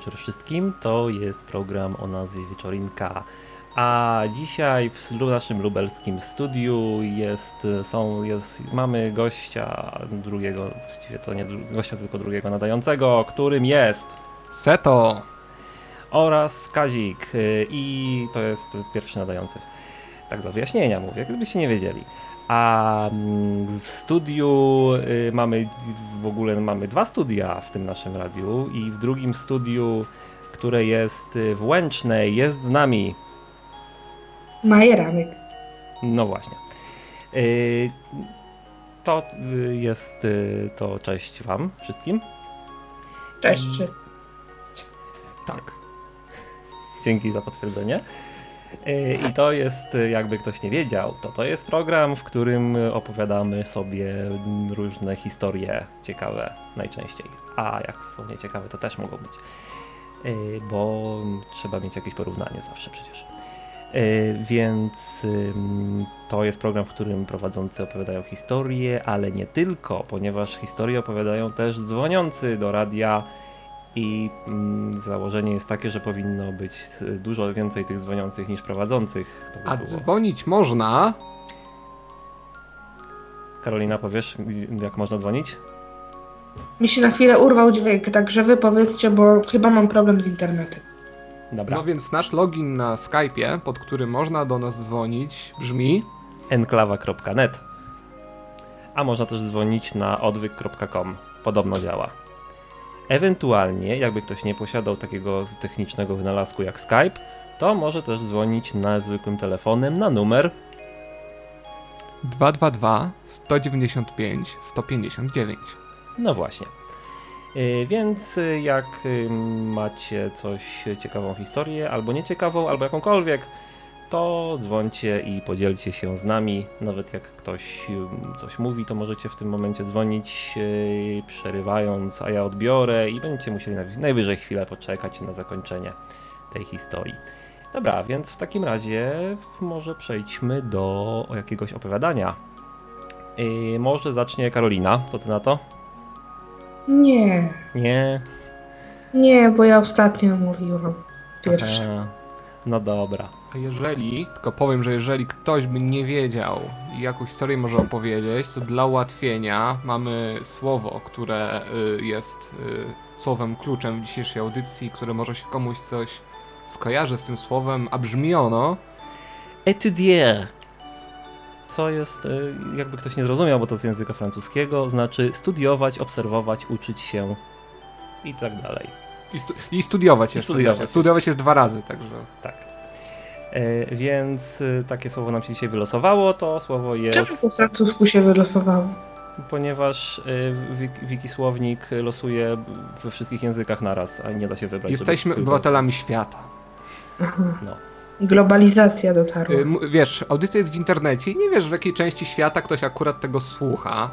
Wieczór wszystkim. To jest program o nazwie Wieczorinka. A dzisiaj w naszym lubelskim studiu jest, są, jest, mamy gościa drugiego, właściwie to nie gościa, tylko drugiego nadającego, którym jest Seto oraz Kazik. I to jest pierwszy nadający. Tak do wyjaśnienia mówię, gdybyście nie wiedzieli. A mm, w studiu y, mamy w ogóle mamy dwa studia w tym naszym radiu i w drugim studiu, które jest y, w Łęcznej, jest z nami. Majeranek. No właśnie. Y, to jest to cześć wam wszystkim. Cześć wszystkim. Tak. Dzięki za potwierdzenie. E, I to jest, e, jakby ktoś nie wiedział, to to jest program, w którym opowiadamy sobie różne historie ciekawe najczęściej. A jak są nieciekawe, to też mogą być. E, bo trzeba mieć jakieś porównanie zawsze przecież. Więc to jest program, w którym prowadzący opowiadają historie, ale nie tylko, ponieważ historie opowiadają też dzwoniący do radia i mm, założenie jest takie, że powinno być dużo więcej tych dzwoniących niż prowadzących. By A było. dzwonić można. Karolina, powiesz, jak można dzwonić? Mi się na chwilę urwał dźwięk, także wy powiedzcie, bo chyba mam problem z internetem. Dobra. No więc nasz login na Skype'ie, pod którym można do nas dzwonić, brzmi enklawa.net. A można też dzwonić na odwyk.com. Podobno działa. Ewentualnie, jakby ktoś nie posiadał takiego technicznego wynalazku jak Skype, to może też dzwonić na zwykłym telefonem na numer 222 195 159. No właśnie. Y, więc y, jak y, macie coś ciekawą historię, albo nieciekawą, albo jakąkolwiek, to dzwońcie i podzielcie się z nami. Nawet jak ktoś coś mówi, to możecie w tym momencie dzwonić, yy, przerywając, a ja odbiorę i będziecie musieli najwyżej chwilę poczekać na zakończenie tej historii. Dobra, więc w takim razie może przejdźmy do jakiegoś opowiadania. Yy, może zacznie Karolina, co ty na to? Nie. Nie? Nie, bo ja ostatnio mówiłam pierwszy. Aha. No dobra. A jeżeli, tylko powiem, że jeżeli ktoś by nie wiedział, jaką historię może opowiedzieć, to dla ułatwienia mamy słowo, które y, jest y, słowem kluczem w dzisiejszej audycji, które może się komuś coś skojarzy z tym słowem, a brzmi ono étudier. Co jest, y, jakby ktoś nie zrozumiał, bo to z języka francuskiego, znaczy studiować, obserwować, uczyć się i tak dalej. I, stu I studiować. I studiować, studiować jest dwa razy, także. Tak. E, więc e, takie słowo nam się dzisiaj wylosowało. To słowo jest. Czemu po francusku się wylosowało? Ponieważ e, Wikisłownik losuje we wszystkich językach naraz, a nie da się wybrać. Jesteśmy obywatelami świata. No. Globalizacja dotarła. Wiesz, audycja jest w internecie i nie wiesz w jakiej części świata ktoś akurat tego słucha.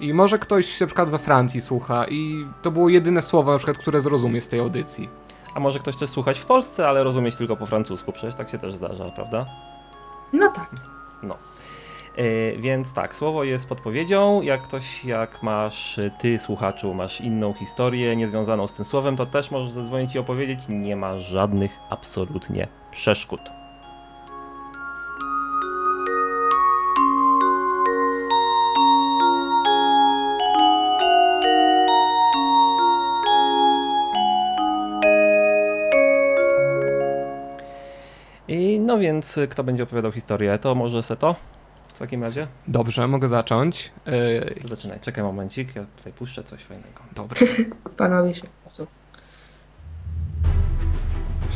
I może ktoś na przykład we Francji słucha i to było jedyne słowo na przykład, które zrozumie z tej audycji. A może ktoś też słuchać w Polsce, ale rozumieć tylko po francusku, przecież tak się też zdarza, prawda? No tak. No. Yy, więc tak, słowo jest podpowiedzią. Jak ktoś, jak masz ty, słuchaczu, masz inną historię niezwiązaną z tym słowem, to też możesz zadzwonić i opowiedzieć. Nie ma żadnych absolutnie przeszkód. No więc y, kto będzie opowiadał historię? To może Seto? W takim razie? Dobrze, mogę zacząć. Yy... Zaczynaj, czekaj momencik, ja tutaj puszczę coś fajnego. Dobra. Panowie się co?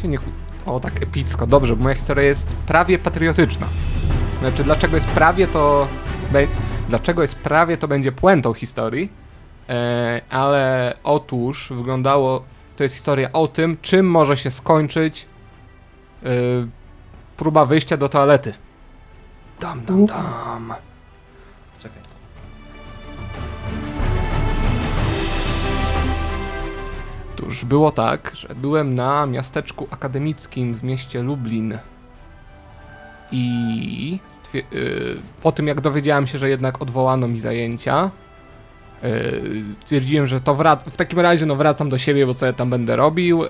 Się nie... O, tak epicko. Dobrze, bo moja historia jest prawie patriotyczna. Znaczy, dlaczego jest prawie, to... Dlaczego jest prawie, to będzie puentą historii. Yy, ale otóż wyglądało... To jest historia o tym, czym może się skończyć yy, próba wyjścia do toalety. Dam, dam, dam. Czekaj. Otóż było tak, że byłem na miasteczku akademickim w mieście Lublin. I yy, po tym jak dowiedziałem się, że jednak odwołano mi zajęcia, Yy, Stwierdziłem, że to wrac- w takim razie no wracam do siebie, bo co ja tam będę robił. yy,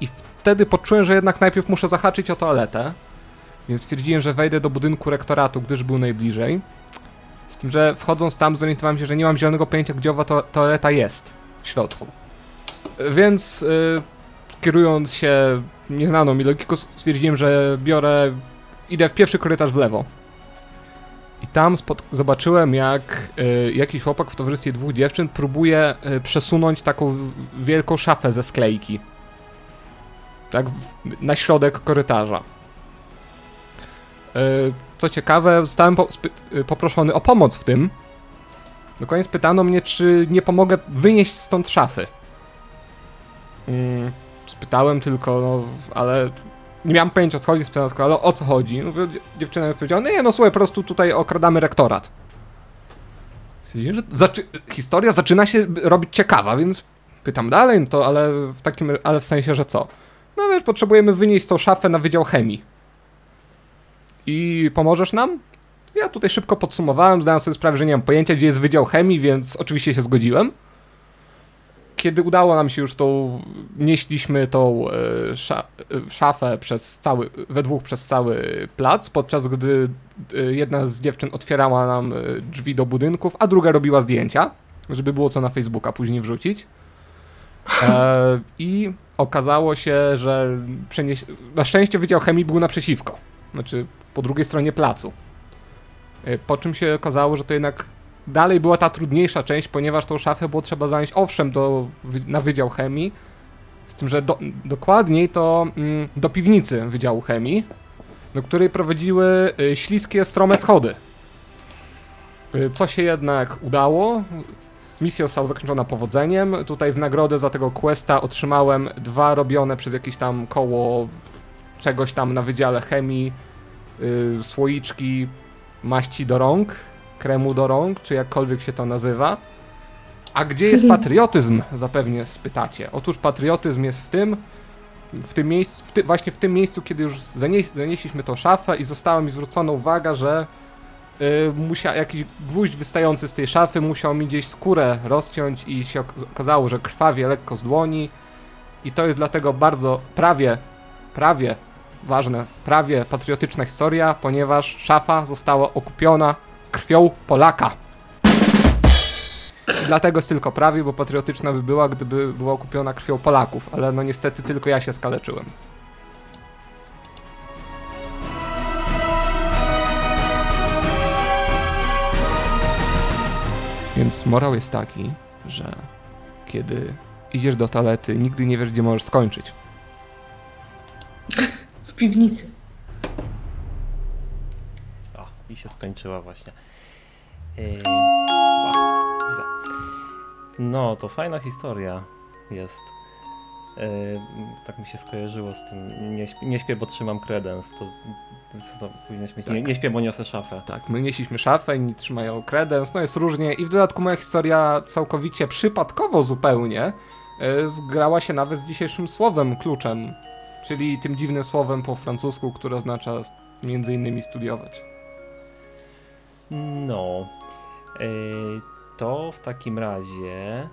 I wtedy poczułem, że jednak najpierw muszę zahaczyć o toaletę. Więc stwierdziłem, że wejdę do budynku rektoratu, gdyż był najbliżej. Z tym, że wchodząc tam zorientowałem się, że nie mam zielonego pojęcia, gdzie owa to toaleta jest w środku. Więc yy, kierując się nieznaną mi logiką, stwierdziłem, że biorę. idę w pierwszy korytarz w lewo. I tam zobaczyłem, jak y, jakiś chłopak w towarzystwie dwóch dziewczyn próbuje y, przesunąć taką wielką szafę ze sklejki. Tak, na środek korytarza. Y, co ciekawe, zostałem y, poproszony o pomoc w tym. Do końca pytano mnie, czy nie pomogę wynieść stąd szafy. Mm, spytałem tylko, no, ale nie miałem pojęcia o co chodzi, spytałem tylko, ale o co chodzi? No, dzie- dziewczyna mi odpowiedziała, nie no słuchaj, po prostu tutaj okradamy rektorat. Że zaczy- historia zaczyna się robić ciekawa, więc pytam dalej, no to ale w takim, ale w sensie, że co? No wiesz, potrzebujemy wynieść tą szafę na Wydział Chemii. I pomożesz nam? Ja tutaj szybko podsumowałem, zdałem sobie sprawę, że nie mam pojęcia, gdzie jest Wydział Chemii, więc oczywiście się zgodziłem kiedy udało nam się już tą, nieśliśmy tą e, sza, e, szafę przez cały, we dwóch przez cały plac, podczas gdy e, jedna z dziewczyn otwierała nam drzwi do budynków, a druga robiła zdjęcia, żeby było co na Facebooka później wrzucić. E, I okazało się, że przenieś... na szczęście Wydział Chemii był naprzeciwko, znaczy po drugiej stronie placu. E, Po czym się okazało, że to jednak dalej była ta trudniejsza część, ponieważ tą szafę było trzeba zanieść owszem do, na Wydział Chemii, z tym, że do, dokładniej to mm, do piwnicy Wydziału Chemii, do której prowadziły y, śliskie, strome schody. Y, co się jednak udało. Misja została zakończona powodzeniem. Tutaj w nagrodę za tego questa otrzymałem dwa robione przez jakieś tam koło czegoś tam na Wydziale Chemii y, słoiczki maści do rąk, kremu do rąk, czy jakkolwiek się to nazywa. A gdzie jest patriotyzm? Zapewnie spytacie. Otóż patriotyzm jest w tym, w tym miejscu, w ty, właśnie w tym miejscu, kiedy już zanieś, zanieśliśmy tą szafę i została mi zwrócona uwaga, że y, musia, jakiś gwóźdź wystający z tej szafy musiał mi gdzieś skórę rozciąć i się ok- okazało, że krwawie lekko z dłoni. I to jest dlatego bardzo prawie, prawie ważne, prawie patriotyczna historia, ponieważ szafa została okupiona krwią Polaka. Dlatego jest tylko prawie, bo patriotyczna by była, gdyby była okupiona krwią Polaków, ale no niestety tylko ja się skaleczyłem. Więc morał jest taki, że kiedy idziesz do toalety, nigdy nie wiesz, gdzie możesz skończyć. W piwnicy. O, i się skończyła właśnie. Yy. No, to fajna historia jest. Yy, tak mi się skojarzyło z tym. Nie, śpię, nie śpię, bo trzymam kredens. To, co to powinieneś mieć? Nie, Tak. nie śpię, bo niosę szafę. Tak, my nieśliśmy szafę, inni trzymają kredens, no jest różnie i w dodatku moja historia całkowicie przypadkowo zupełnie e, zgrała się nawet z dzisiejszym słowem, kluczem, czyli tym dziwnym słowem po francusku, które oznacza między innymi studiować. No. Yy, to w takim razie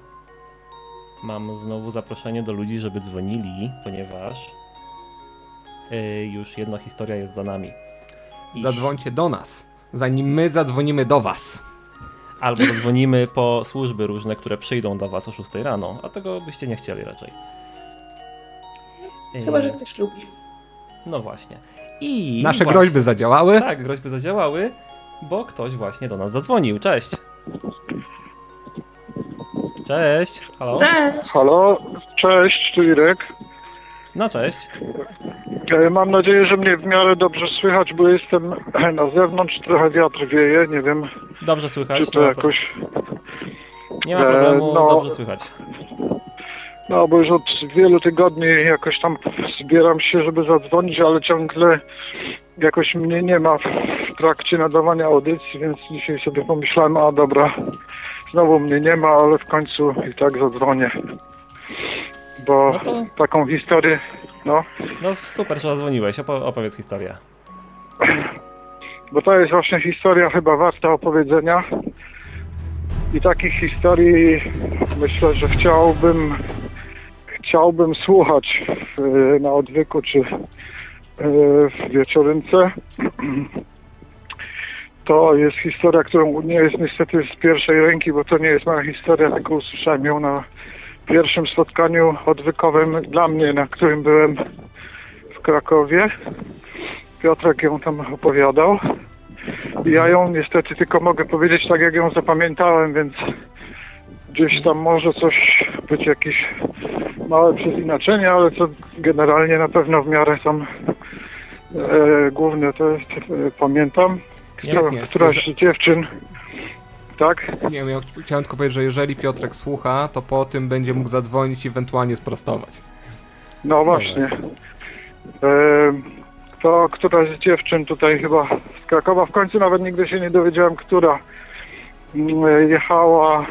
mam znowu zaproszenie do ludzi, żeby dzwonili, ponieważ yy, już jedna historia jest za nami. I- Zadzwońcie do nas, zanim my zadzwonimy do was. Albo zadzwonimy po służby różne, które przyjdą do was o 6 rano, a tego byście nie chcieli raczej. Yy, Chyba, że ktoś lubi. No właśnie. I Nasze właśnie, groźby zadziałały. Tak, groźby zadziałały, bo ktoś właśnie do nas zadzwonił. Cześć. Cześć. Halo? Cześć! Halo, cześć, tu Irek. No cześć. E, Mam nadzieję, że mnie w miarę dobrze słychać, bo jestem na zewnątrz, trochę wiatr wieje, nie wiem, Dobrze słychać. czy to no, jakoś... Nie ma problemu, E, no. dobrze słychać. No, bo już od wielu tygodni jakoś tam zbieram się, żeby zadzwonić, ale ciągle jakoś mnie nie ma w trakcie nadawania audycji, więc dzisiaj sobie pomyślałem, a dobra, znowu mnie nie ma, ale w końcu i tak zadzwonię. Bo No to- taką historię, no, No super, że zadzwoniłeś. Opo- opowiedz historię. Bo to jest właśnie historia chyba warta opowiedzenia. I takich historii myślę, że chciałbym chciałbym słuchać w, na odwyku czy e, w wieczorynce. To jest historia, którą nie jest niestety z pierwszej ręki, bo to nie jest moja historia, tylko usłyszałem ją na pierwszym spotkaniu odwykowym dla mnie, na którym byłem w Krakowie. Piotrek ją tam opowiadał. Ja ją niestety tylko mogę powiedzieć tak, jak ją zapamiętałem, więc gdzieś tam może coś być jakieś małe przeinaczenie, ale to generalnie na pewno w miarę tam e, główne to jest, e, pamiętam. Która, nie. któraś z dziewczyn, tak? Nie wiem, ja chciałem tylko powiedzieć, że jeżeli Piotrek słucha, to po tym będzie mógł zadzwonić i ewentualnie sprostować. No właśnie. E, to któraś z dziewczyn tutaj chyba z Krakowa, w końcu nawet nigdy się nie dowiedziałem, która mm, jechała e,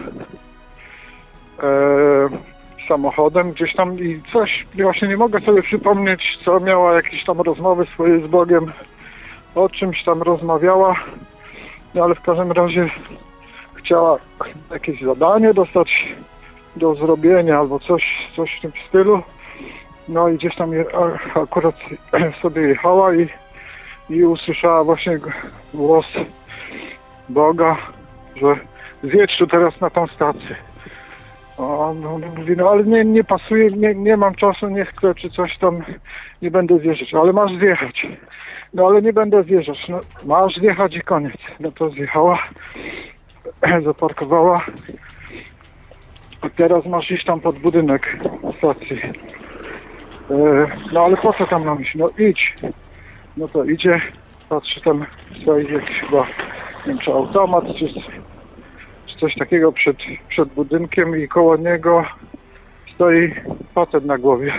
samochodem gdzieś tam i coś, właśnie nie mogę sobie przypomnieć, co miała jakieś tam rozmowy swoje z Bogiem, o czymś tam rozmawiała, no ale w każdym razie chciała jakieś zadanie dostać do zrobienia albo coś, coś w tym stylu. No i gdzieś tam je, akurat sobie jechała i, i usłyszała właśnie głos Boga, że zjedź tu teraz na tą stację. No, mówi, no ale nie, nie pasuje, nie, nie mam czasu, nie chcę, czy coś tam, nie będę zjeżdżać, ale masz zjechać. No ale nie będę zjeżdżać, no masz zjechać i koniec. No to zjechała, zaparkowała. A teraz masz iść tam pod budynek stacji. E, No ale po co tam mam iść? No idź. No to idzie, patrzy tam stoi jakiś chyba, nie wiem czy automat, czy coś takiego przed, przed budynkiem i koło niego stoi facet na głowie.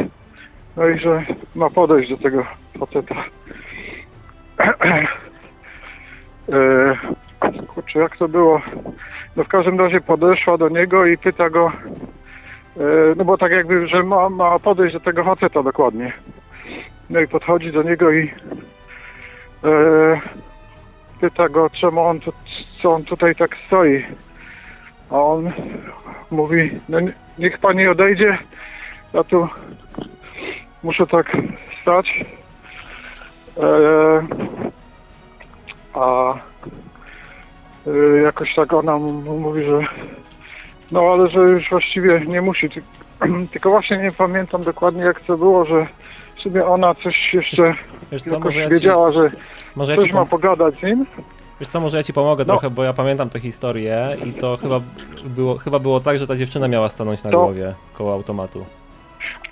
No i że ma podejść do tego faceta. E, kurczę, jak to było? No w każdym razie podeszła do niego i pyta go, e, no bo tak jakby, że ma, ma podejść do tego faceta dokładnie. No i podchodzi do niego i e, pyta go, czemu on co on tutaj tak stoi. A on mówi, no nie- niech pani odejdzie, ja tu muszę tak stać. E, a e, jakoś tak ona mówi, że no ale że już właściwie nie musi. Ty- Tylko właśnie nie pamiętam dokładnie jak to było, że sobie ona coś jeszcze Wiesz co, jakoś ja ci, wiedziała, że ja ktoś ma pogadać z nim. Wiesz co, może ja ci pomogę No. trochę, bo ja pamiętam tę historię i to chyba było, chyba było tak, że ta dziewczyna miała stanąć na To- głowie koło automatu.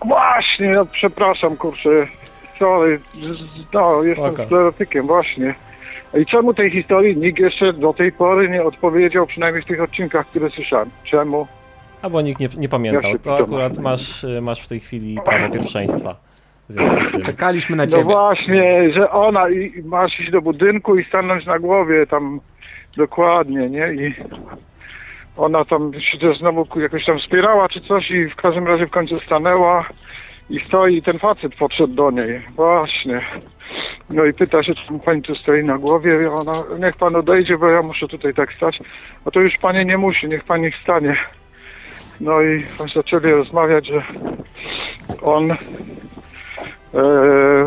Właśnie, no przepraszam, kurczę. Sorry, no, jestem Spoko. sklerotykiem, właśnie. I czemu tej historii nikt jeszcze do tej pory nie odpowiedział, przynajmniej w tych odcinkach, które słyszałem? Czemu? Albo nikt nie, nie pamiętał. Ja To akurat masz, masz w tej chwili prawo pierwszeństwa w związku z tym. Czekaliśmy na No ciebie. właśnie, że ona i masz iść do budynku i stanąć na głowie tam dokładnie, nie? I ona tam się też znowu jakoś tam wspierała czy coś i w każdym razie w końcu stanęła i stoi i ten facet podszedł do niej. Właśnie. No i pyta się, czemu pani tu stoi na głowie? I ona, niech pan odejdzie, bo ja muszę tutaj tak stać. A to już pani nie musi, niech pani stanie. No i zaczęli rozmawiać, że on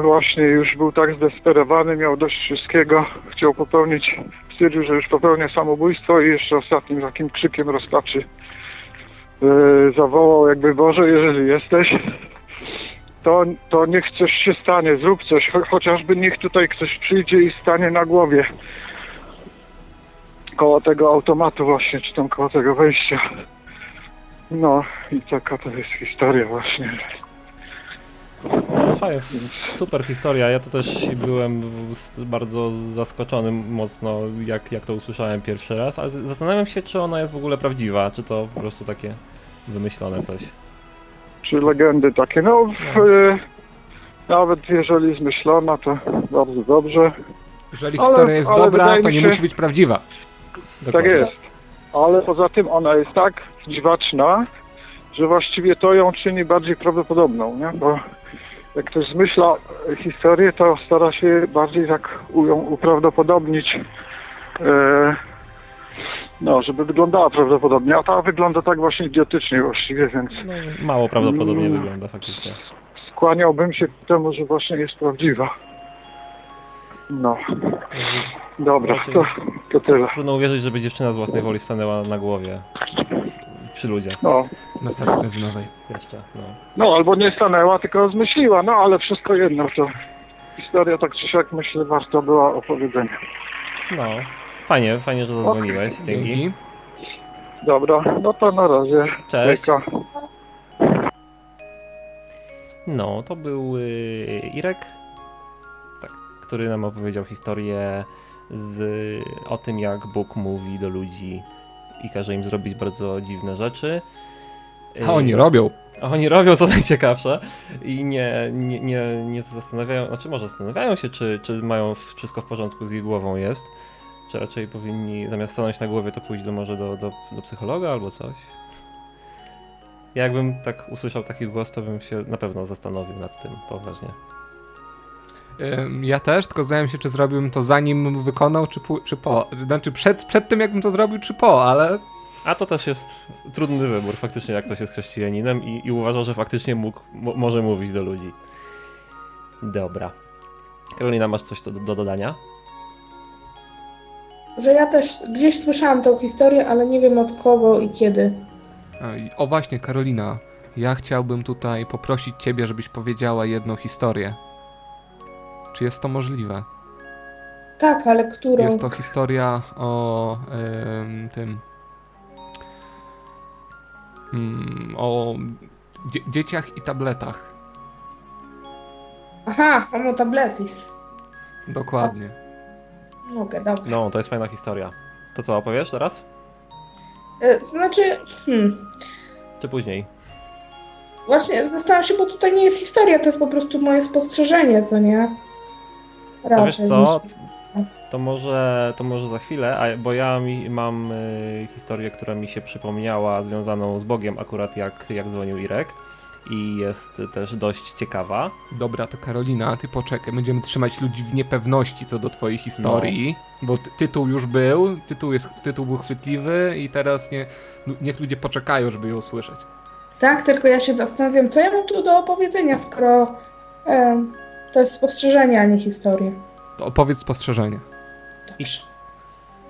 właśnie już był tak zdesperowany, miał dość wszystkiego, chciał popełnić, stwierdził, że już popełnia samobójstwo i jeszcze ostatnim takim krzykiem rozpaczy e, zawołał jakby Boże, jeżeli jesteś, to, to niech coś się stanie, zrób coś, cho- chociażby niech tutaj ktoś przyjdzie i stanie na głowie koło tego automatu właśnie, czy tam koło tego wejścia. No i taka to jest historia właśnie. No, fajnie, super historia. Ja to też byłem bardzo zaskoczony mocno, jak, jak to usłyszałem pierwszy raz, ale zastanawiam się, czy ona jest w ogóle prawdziwa, czy to po prostu takie wymyślone coś. czy legendy takie. No, w, e, nawet jeżeli zmyślona, to bardzo dobrze. Jeżeli Ale- historia jest dobra, to nie się- musi być prawdziwa. Tak Dokładnie. jest. Ale poza tym ona jest tak dziwaczna, że właściwie to ją czyni bardziej prawdopodobną, nie? Bo jak ktoś zmyśla historię, to stara się bardziej tak ją uprawdopodobnić. E, No, żeby wyglądała prawdopodobnie, a ta wygląda tak właśnie idiotycznie właściwie, więc No, mało prawdopodobnie Mm. wygląda faktycznie. skłaniałbym się ku temu, że właśnie jest prawdziwa. No, dobra, to, to tyle. Trudno uwierzyć, żeby dziewczyna z własnej woli stanęła na głowie przy ludziach No, Na stacji benzynowej. jeszcze. No. no albo nie stanęła, tylko zmyśliła, no ale wszystko jedno, to historia tak czy siak myślę warta była opowiedzenia. no. Fajnie, fajnie, że zadzwoniłeś. Dzięki. Dzięki. Dobra, no to na razie. Cześć. No, to był y, Irek, tak, który nam opowiedział historię z, o tym, jak Bóg mówi do ludzi i każe im zrobić bardzo dziwne rzeczy. A oni robią. A oni robią co najciekawsze i nie, nie, nie, nie zastanawiają, znaczy może zastanawiają się, czy, czy mają wszystko w porządku z ich głową jest, czy raczej powinni zamiast stanąć na głowie, to pójść do, może do, do, do psychologa albo coś. Ja jakbym tak usłyszał taki głos, to bym się na pewno zastanowił nad tym poważnie. Ja też, tylko zastanawiam się, czy zrobiłbym to zanim wykonał, czy, czy po. Znaczy przed, przed tym, jakbym to zrobił, czy po, ale A to też jest trudny wybór, faktycznie, jak ktoś jest chrześcijaninem i, i uważa, że faktycznie mógł, mo, może mówić do ludzi. Dobra. Karolina, masz coś do, do dodania? Że ja też gdzieś słyszałam tą historię, ale nie wiem od kogo i kiedy. O właśnie, Karolina, ja chciałbym tutaj poprosić Ciebie, żebyś powiedziała jedną historię. Czy jest to możliwe? Tak, ale którą? Jest to historia o em, tym. Mm, o dzie dzieciach i tabletach. Aha, homo tabletis. Dokładnie. Mogę, dobra. No, to jest fajna historia. To co, opowiesz teraz? E, Znaczy, hmm, Czy później? właśnie zastanawiam się, bo tutaj nie jest historia, to jest po prostu moje spostrzeżenie, co nie? To wiesz co? niż- To może, to może za chwilę, a, bo ja mi, mam y, historię, która mi się przypomniała, związaną z Bogiem, akurat jak, jak dzwonił Irek. I jest też dość ciekawa. Dobra, to Karolina, ty poczekaj. Będziemy trzymać ludzi w niepewności co do twojej historii, bo ty tytuł już był, tytuł, jest, tytuł był chwytliwy i teraz nie, niech ludzie poczekają, żeby ją usłyszeć. Tak, tylko ja się zastanawiam, co ja mam tu do opowiedzenia, skoro em, to jest spostrzeżenie, a nie historia. To opowiedz spostrzeżenie. Dobrze.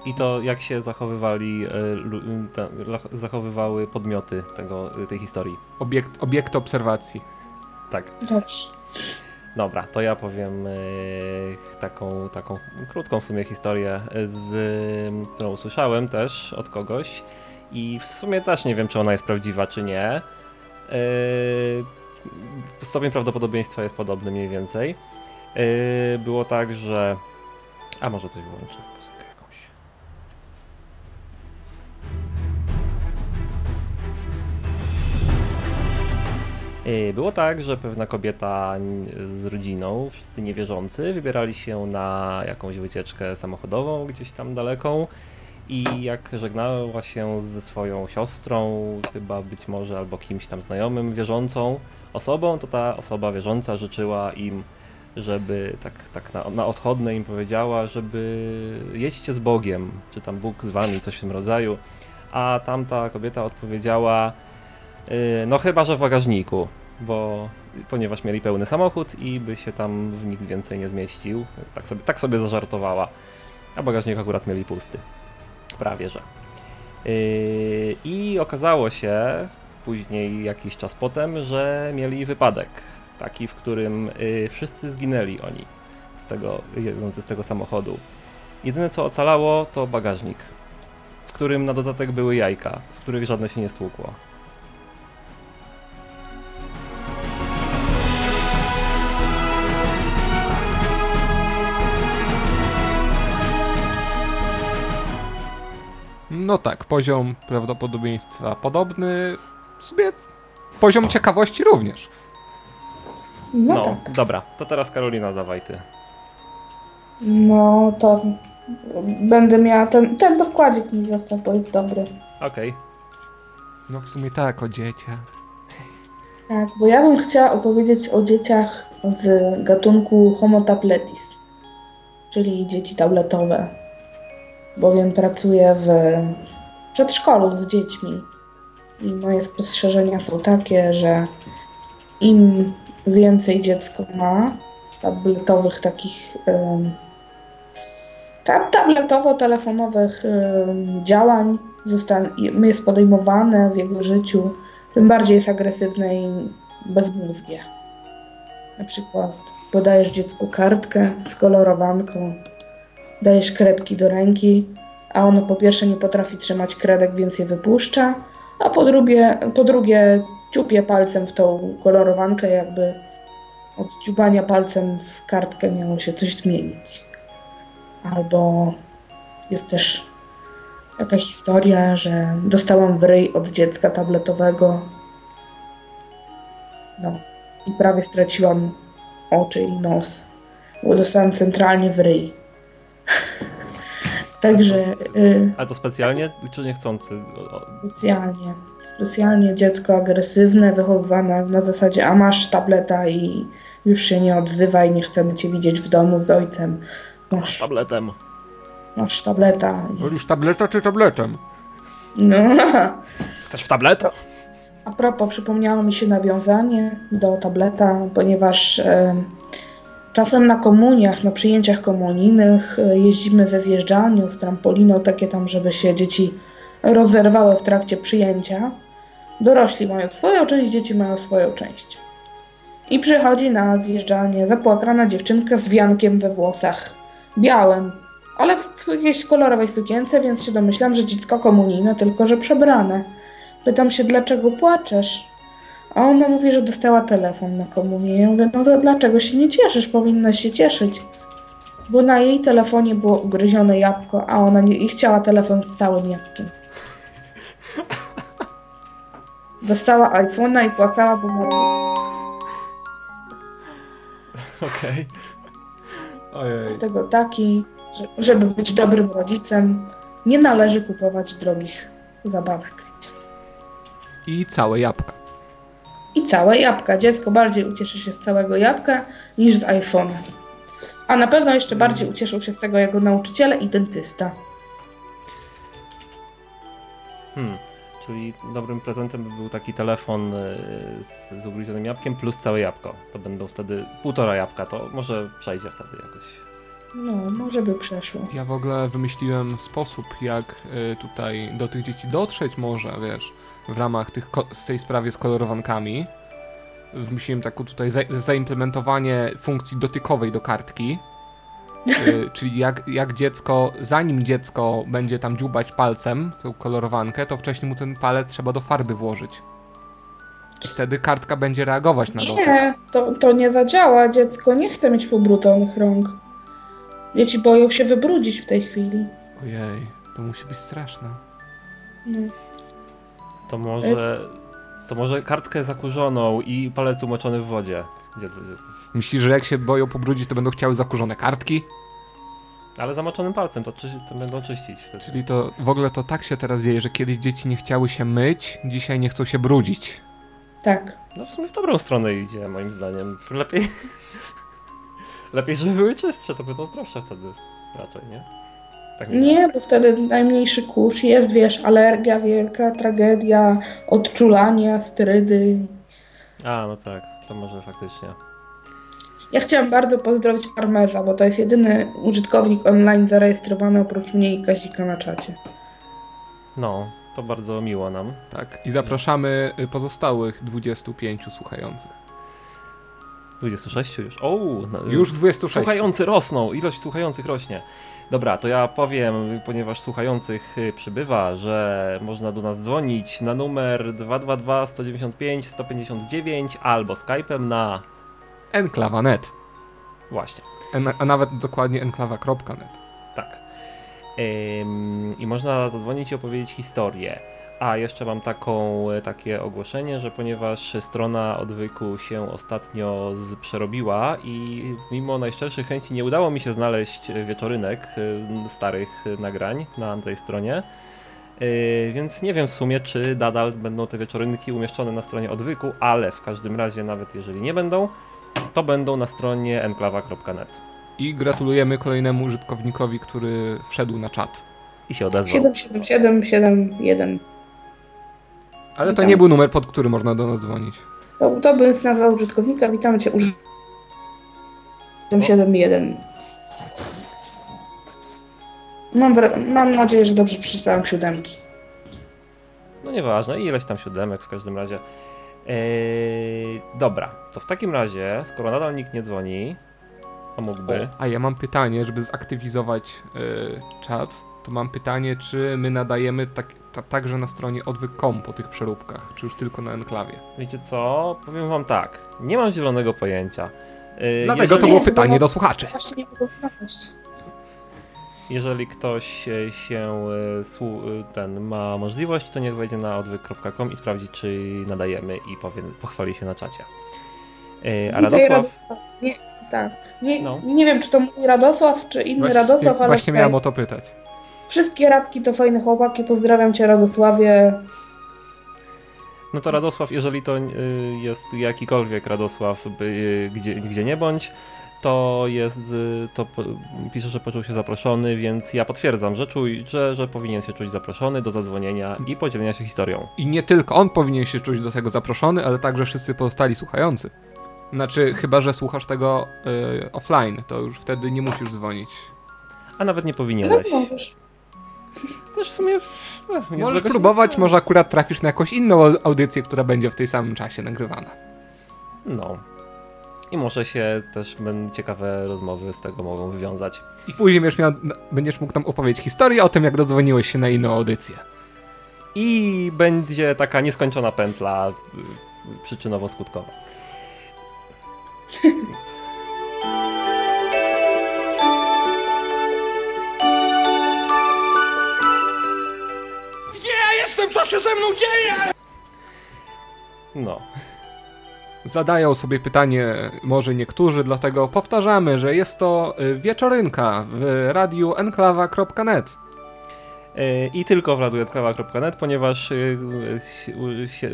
I to jak się zachowywali, lach- zachowywały podmioty tego, y, tej historii. Obiekt, obiekt obserwacji. Tak. Dobrze. Dobra, to ja powiem e, taką, taką krótką w sumie historię, z, e, którą usłyszałem też od kogoś i w sumie też nie wiem, czy ona jest prawdziwa, czy nie. E, stopień prawdopodobieństwa jest podobny mniej więcej. E, było tak, że... A może coś wyłączę, muzykę jakąś. Y, Było tak, że pewna kobieta z rodziną, wszyscy niewierzący, wybierali się na jakąś wycieczkę samochodową gdzieś tam daleką i jak żegnała się ze swoją siostrą, chyba być może albo kimś tam znajomym, wierzącą osobą, to ta osoba wierząca życzyła im, żeby tak, tak na, na odchodne im powiedziała, żeby jedźcie z Bogiem, czy tam Bóg z wami, coś w tym rodzaju. A tamta kobieta odpowiedziała, Yy, No chyba, że w bagażniku, bo ponieważ mieli pełny samochód i by się tam nikt więcej nie zmieścił, więc tak sobie, tak sobie zażartowała. A bagażnik akurat mieli pusty. Prawie że. Yy, I okazało się później, jakiś czas potem, że mieli wypadek. Taki, w którym yy, wszyscy zginęli oni z tego, jedzący z tego samochodu. Jedyne co ocalało to bagażnik, w którym na dodatek były jajka, z których żadne się nie stłukło. No tak, poziom prawdopodobieństwa podobny, sobie poziom ciekawości również. No, No, tak. dobra, to teraz Karolina dawaj ty. No to będę miała ten, ten podkładzik mi został, bo jest dobry. Okej. No w sumie tak, o dzieciach. Tak, bo ja bym chciała opowiedzieć o dzieciach z gatunku Homo tabletis, czyli dzieci tabletowe. Bowiem pracuję w przedszkolu z dziećmi. I moje spostrzeżenia są takie, że im więcej dziecko ma tabletowych takich tabletowo-telefonowych działań jest podejmowane w jego życiu, tym bardziej jest agresywne i bezmózgie. Na przykład podajesz dziecku kartkę z kolorowanką, dajesz kredki do ręki, a ono po pierwsze nie potrafi trzymać kredek, więc je wypuszcza, a po drugie, po drugie ciupie palcem w tą kolorowankę, jakby od dziubania palcem w kartkę miało się coś zmienić. Albo jest też taka historia, że dostałam w ryj od dziecka tabletowego. No i prawie straciłam oczy i nos, bo dostałam centralnie w ryj. Także y, A to specjalnie czy niechcący? Specjalnie, specjalnie dziecko agresywne, wychowywane na zasadzie, a masz tableta i już się nie odzywaj, nie chcemy cię widzieć w domu z ojcem. Masz, tabletem. masz tableta. Wolisz tableta czy tabletem? No. Chcesz w tableta? A propos, przypomniało mi się nawiązanie do tableta, ponieważ e, czasem na komuniach, na przyjęciach komunijnych e, jeździmy ze zjeżdżalnią, z trampoliną, takie tam, żeby się dzieci rozerwały w trakcie przyjęcia. Dorośli mają swoją część, dzieci mają swoją część. I przychodzi na zjeżdżalnię zapłakana dziewczynka z wiankiem we włosach, białym, ale w jakiejś kolorowej sukience, więc się domyślam, że dziecko komunijne, tylko że przebrane. Pytam się, dlaczego płaczesz? A ona mówi, że dostała telefon na komunię. Ja mówię, no to dlaczego się nie cieszysz? Powinnaś się cieszyć. Bo na jej telefonie było ugryzione jabłko, a ona nie, i chciała telefon z całym jabłkiem. Dostała iPhone'a i płakała, bo ma... Okej. Ojej. z tego taki, że, żeby być dobrym rodzicem, nie należy kupować drogich zabawek. I całe jabłka. I całe jabłka. Dziecko bardziej ucieszy się z całego jabłka niż z iPhone'a. A na pewno jeszcze bardziej ucieszył się z tego jego nauczyciele i dentysta. Hmm. Czyli dobrym prezentem by był taki telefon y, z, z ugryzionym jabłkiem plus całe jabłko. To będą wtedy półtora jabłka, to może przejdzie wtedy jakoś. No, może by przeszło. Ja w ogóle wymyśliłem sposób, jak y, tutaj do tych dzieci dotrzeć może, wiesz, w ramach tych z tej sprawie z kolorowankami. Wymyśliłem taką tutaj za- zaimplementowanie funkcji dotykowej do kartki. Y, czyli jak, jak dziecko, zanim dziecko będzie tam dziubać palcem tą kolorowankę, to wcześniej mu ten palec trzeba do farby włożyć. I wtedy kartka będzie reagować na dotyk. Nie, to, to nie zadziała. Dziecko nie chce mieć pobrudzonych rąk. Dzieci boją się wybrudzić w tej chwili. Ojej, to musi być straszne. No. To może. To może kartkę zakurzoną i palec umoczony w wodzie. Gdzie to jest? Myślisz, że jak się boją pobrudzić, to będą chciały zakurzone kartki? Ale zamoczonym palcem to, czy, to będą czyścić wtedy. Czyli to w ogóle to tak się teraz dzieje, że kiedyś dzieci nie chciały się myć, dzisiaj nie chcą się brudzić. Tak. No w sumie w dobrą stronę idzie, moim zdaniem. Lepiej. Lepiej, żeby były czystsze, to będą zdrowsze wtedy. Raczej, nie? Tak Nie, bo wtedy najmniejszy kurz jest, wiesz, alergia wielka, tragedia, odczulania, sterydy. A, no tak, to może faktycznie. Ja chciałam bardzo pozdrowić Armeza, bo to jest jedyny użytkownik online zarejestrowany oprócz mnie i Kazika na czacie. No, to bardzo miło nam. Tak. I zapraszamy y, pozostałych 25 słuchających. 26 już. O, no, Już 26. Słuchający rosną, ilość słuchających rośnie. Dobra, to ja powiem, ponieważ słuchających y, przybywa, że można do nas dzwonić na numer 222 195 159 albo Skype'em na Enklawa.net. właśnie, En- a nawet dokładnie enklawa.net. tak. Ym, I można zadzwonić i opowiedzieć historię. A jeszcze mam taką, e, takie ogłoszenie, że ponieważ strona odwyku się ostatnio z, przerobiła i mimo najszczerszych chęci nie udało mi się znaleźć wieczorynek starych nagrań na tej stronie, e, więc nie wiem w sumie, czy nadal będą te wieczorynki umieszczone na stronie odwyku, ale w każdym razie, nawet jeżeli nie będą, to będą na stronie enklawa.net. I gratulujemy kolejnemu użytkownikowi, który wszedł na czat. I się odezwał. 777 71. Ale to Witam nie był numer, pod który można do nas dzwonić. To, to by nazwa użytkownika. Witam cię uż... 771. Mam, wra- mam nadzieję, że dobrze przeczytałam siódemki. No nieważne, ileś tam siódemek w każdym razie. Eee, dobra, to w takim razie, skoro nadal nikt nie dzwoni, a mógłby. A ja mam pytanie, żeby zaktywizować y, czat, to mam pytanie, czy my nadajemy tak, ta, także na stronie odwyk.com po tych przeróbkach, czy już tylko na enklawie. Wiecie co? Powiem wam tak, nie mam zielonego pojęcia. Eee, Dlatego jeżeli, to było Nie, pytanie do słuchaczy. Właśnie nie jeżeli ktoś się słu- e, ten ma możliwość, to niech wejdzie na odwyk.com i sprawdzi, czy nadajemy i powie, pochwali się na czacie. Eee, a Radosław, Radosław. Nie, tak. Nie, No. nie wiem, czy to mój Radosław, czy inny Właśnie, Radosław, ale właśnie miałem o to pytać. Wszystkie radki to fajne chłopaki. Pozdrawiam cię Radosławie. No to Radosław, jeżeli to y, jest jakikolwiek Radosław, y, gdzie, gdzie nie bądź, to jest, y, to pisze, że poczuł się zaproszony, więc ja potwierdzam, że, czuj, że, że powinien się czuć zaproszony do zadzwonienia i podzielenia się historią. I nie tylko on powinien się czuć do tego zaproszony, ale także wszyscy pozostali słuchający. Znaczy, chyba że słuchasz tego y, offline, to już wtedy nie musisz dzwonić. A nawet nie No powinieneś. możesz. Też w sumie... nic Możesz próbować, może akurat trafisz na jakąś inną au- audycję, która będzie w tej samym czasie nagrywana. No. I może się też będą ciekawe rozmowy z tego mogą wywiązać. I później będziesz, miał, będziesz mógł nam opowiedzieć historię o tym, jak dodzwoniłeś się na inną audycję. I będzie taka nieskończona pętla y, przyczynowo-skutkowa. jestem? Co się ze mną dzieje? No. Zadają sobie pytanie może niektórzy, dlatego powtarzamy, że jest to y, wieczorynka w radiu enklawa.net. E, I tylko w radioetkawa.net, ponieważ y, y, się-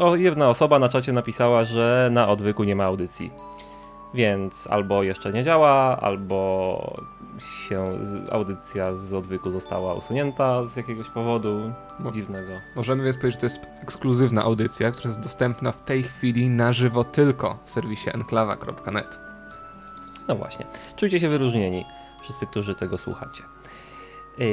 o, jedna osoba na czacie napisała, że na odwyku nie ma audycji. Więc albo jeszcze nie działa, albo się audycja z odwyku została usunięta z jakiegoś powodu No. dziwnego. Możemy więc powiedzieć, że to jest ekskluzywna audycja, która jest dostępna w tej chwili na żywo tylko w serwisie enklawa.net. No właśnie, czujcie się wyróżnieni, wszyscy, którzy tego słuchacie. Yy,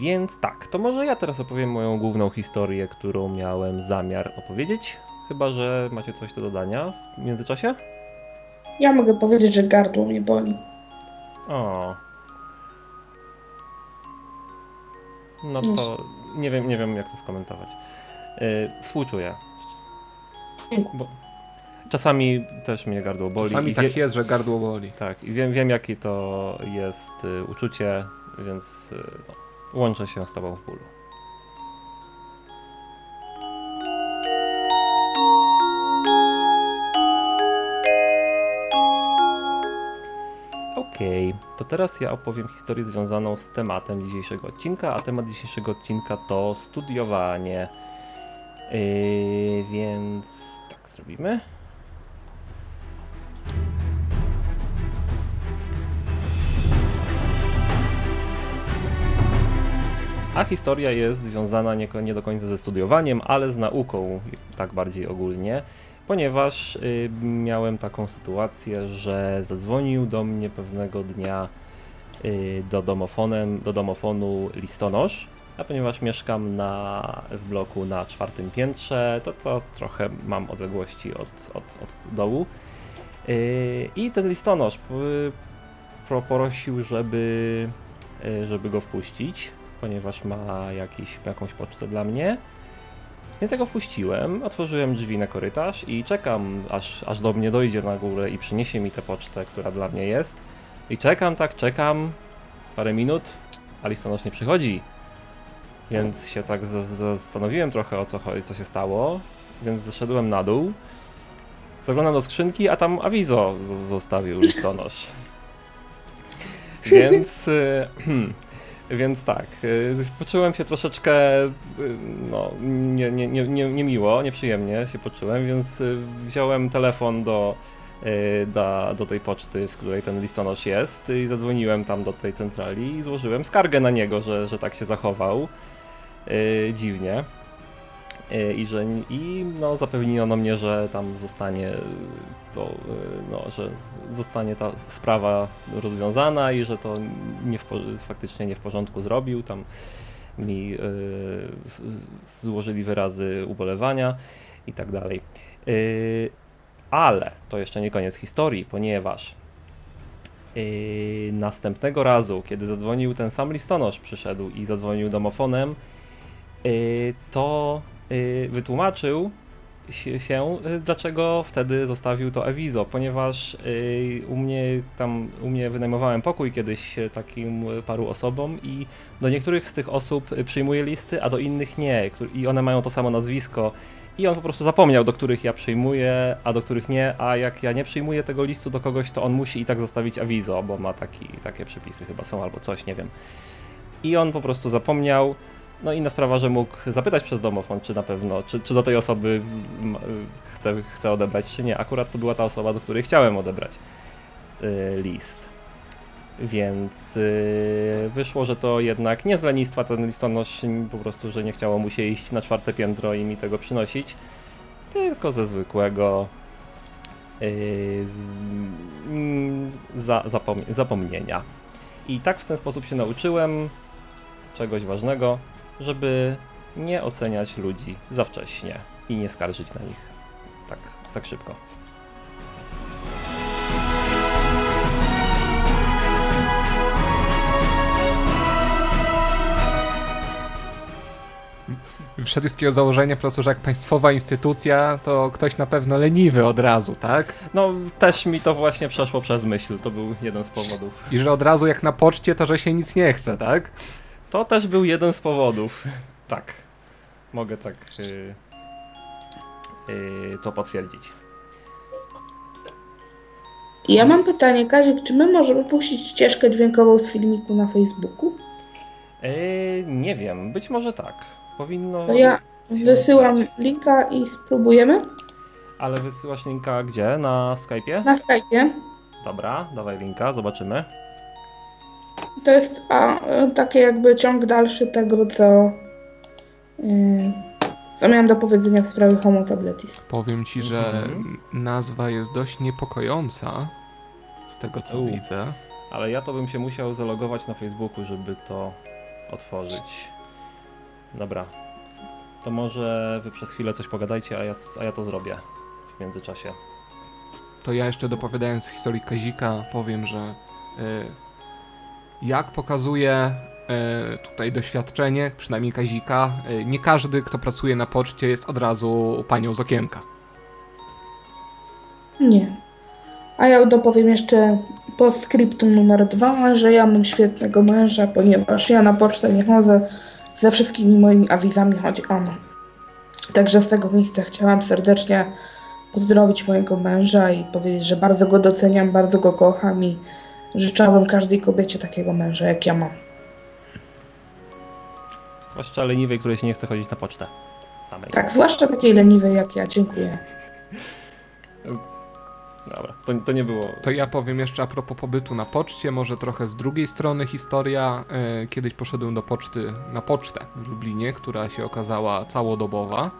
więc tak, to może ja teraz opowiem moją główną historię, którą miałem zamiar opowiedzieć. Chyba, że macie coś do dodania w międzyczasie? Ja mogę powiedzieć, że gardło mnie boli. O. No to nie wiem, nie wiem jak to skomentować. Yy, współczuję. Bo czasami też mnie gardło boli. Czasami i tak wie- jest, że gardło boli. Tak, i wiem, wiem jakie to jest y, uczucie, więc y, łączę się z tobą w bólu. Okej, to teraz ja opowiem historię związaną z tematem dzisiejszego odcinka, a temat dzisiejszego odcinka to studiowanie. Yy, więc tak zrobimy. A historia jest związana nie, nie do końca ze studiowaniem, ale z nauką, tak bardziej ogólnie, ponieważ y, miałem taką sytuację, że zadzwonił do mnie pewnego dnia y, do, domofonem, do domofonu listonosz, a ponieważ mieszkam na, w bloku na czwartym piętrze, to, to trochę mam odległości od, od, od dołu. Y, I ten listonosz y, pro- prosił, żeby, żeby go wpuścić, ponieważ ma jakiś, jakąś pocztę dla mnie. Więc ja go wpuściłem, otworzyłem drzwi na korytarz i czekam, aż, aż do mnie dojdzie na górę i przyniesie mi tę pocztę, która dla mnie jest. I czekam, tak, czekam parę minut, a listonosz nie przychodzi. Więc się tak za- za- zastanowiłem trochę o co chodzi, co się stało, więc zeszedłem na dół. Zaglądam do skrzynki, a tam awizo zostawił listonosz. Więc, y, więc tak, y, poczułem się troszeczkę, y, no, nie, nie, nie, nie, niemiło, nieprzyjemnie się poczułem, więc y, wziąłem telefon do, da, do tej poczty, z której ten listonosz jest i zadzwoniłem tam do tej centrali i złożyłem skargę na niego, że, że tak się zachował dziwnie. Y, I że i no, zapewniono mnie, że tam zostanie to, y, no, że zostanie ta sprawa rozwiązana i że to nie w, faktycznie nie w porządku zrobił. Tam mi złożyli wyrazy ubolewania i tak dalej. Ale to jeszcze nie koniec historii, ponieważ następnego razu, kiedy zadzwonił ten sam listonosz, przyszedł i zadzwonił domofonem, to wytłumaczył się, y, dlaczego wtedy zostawił to awizo, ponieważ y, u mnie tam, u mnie wynajmowałem pokój kiedyś y, takim y, paru osobom i do niektórych z tych osób y, przyjmuję listy, a do innych nie i one mają to samo nazwisko i on po prostu zapomniał, do których ja przyjmuję, a do których nie, a jak ja nie przyjmuję tego listu do kogoś, to on musi i tak zostawić awizo, bo ma taki, takie przepisy chyba są albo coś, nie wiem. I on po prostu zapomniał, no inna sprawa, że mógł zapytać przez domofon, czy na pewno, czy, czy do tej osoby chce, chce odebrać, czy nie. Akurat to była ta osoba, do której chciałem odebrać y, list. Więc y, wyszło, że to jednak nie z lenistwa ten listonosz, po prostu, że nie chciało mu się iść na czwarte piętro i mi tego przynosić, tylko ze zwykłego y, mm, za, zapom- zapomnienia. I tak w ten sposób się nauczyłem czegoś ważnego, żeby nie oceniać ludzi za wcześnie i nie skarżyć na nich tak, tak szybko. Wszedł z takiego założenia po prostu, że jak państwowa instytucja, to ktoś na pewno leniwy od razu, tak? No, też mi to właśnie przeszło przez myśl, to był jeden z powodów. I że od razu jak na poczcie, to że się nic nie chce, tak? To też był jeden z powodów. Tak. Mogę tak y, y, to potwierdzić. Ja mam pytanie, Kazik, czy my możemy puścić ścieżkę dźwiękową z filmiku na Facebooku? Y, nie wiem, być może tak. Powinno. To ja wysyłam udać. linka i spróbujemy Ale wysyłasz linka gdzie? Na Skype'ie? na Skype'ie. Dobra, dawaj linka, zobaczymy. To jest a, takie jakby ciąg dalszy tego, co, yy, co miałam do powiedzenia w sprawie Homo tabletis. Powiem ci, że Mhm. nazwa jest dość niepokojąca, z tego co U. widzę. Ale ja to bym się musiał zalogować na Facebooku, żeby to otworzyć. Dobra. To może wy przez chwilę coś pogadajcie, a ja, a ja to zrobię w międzyczasie. To ja jeszcze dopowiadając historii Kazika powiem, że y, jak pokazuje y, tutaj doświadczenie, przynajmniej Kazika, y, nie każdy, kto pracuje na poczcie jest od razu panią z okienka. Nie. A ja dopowiem jeszcze postscriptum numer dwa, że ja mam świetnego męża, ponieważ ja na pocztę nie chodzę, ze wszystkimi moimi awizami chodzi on. Także z tego miejsca chciałam serdecznie pozdrowić mojego męża i powiedzieć, że bardzo go doceniam, bardzo go kocham i życzałabym każdej kobiecie takiego męża, jak ja mam. Zwłaszcza leniwej, której się nie chce chodzić na pocztę. Samej. Tak, zwłaszcza takiej leniwej jak ja. Dziękuję. Dobra, to, to nie było. To ja powiem jeszcze a propos pobytu na poczcie, może trochę z drugiej strony historia. E, Kiedyś poszedłem do poczty, na pocztę w Lublinie, która się okazała całodobowa.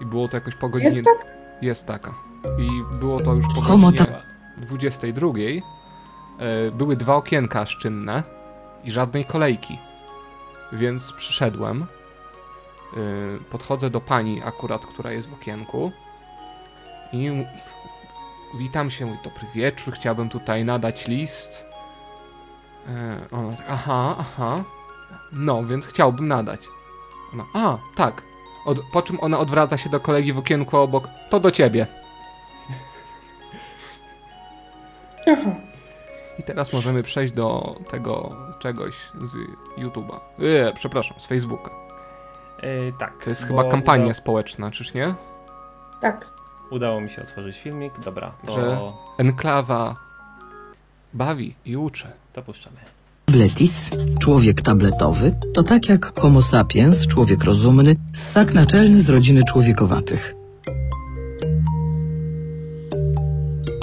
I było to jakoś po godzinie... Jest tak? Jest taka. I było to już po godzinie 22. E, Były dwa okienka szczynne i żadnej kolejki. Więc przyszedłem. E, Podchodzę do pani akurat, która jest w okienku. I witam się, mówi, dobry wieczór, chciałbym tutaj nadać list. E, Ona tak, aha, aha. No, więc chciałbym nadać. Ona, a, tak. Od, po czym ona odwraca się do kolegi w okienku obok. To do ciebie. Aha. I teraz możemy przejść do tego czegoś z YouTube'a. Eee, przepraszam, z Facebooka. Yy, tak. To jest chyba kampania Uda, społeczna, czyż nie? Tak. udało mi się otworzyć filmik. Dobra, to, Że- Enklawa bawi i uczy. to puszczamy. Tabletis, człowiek tabletowy, to tak jak Homo sapiens, człowiek rozumny, ssak naczelny z rodziny człowiekowatych.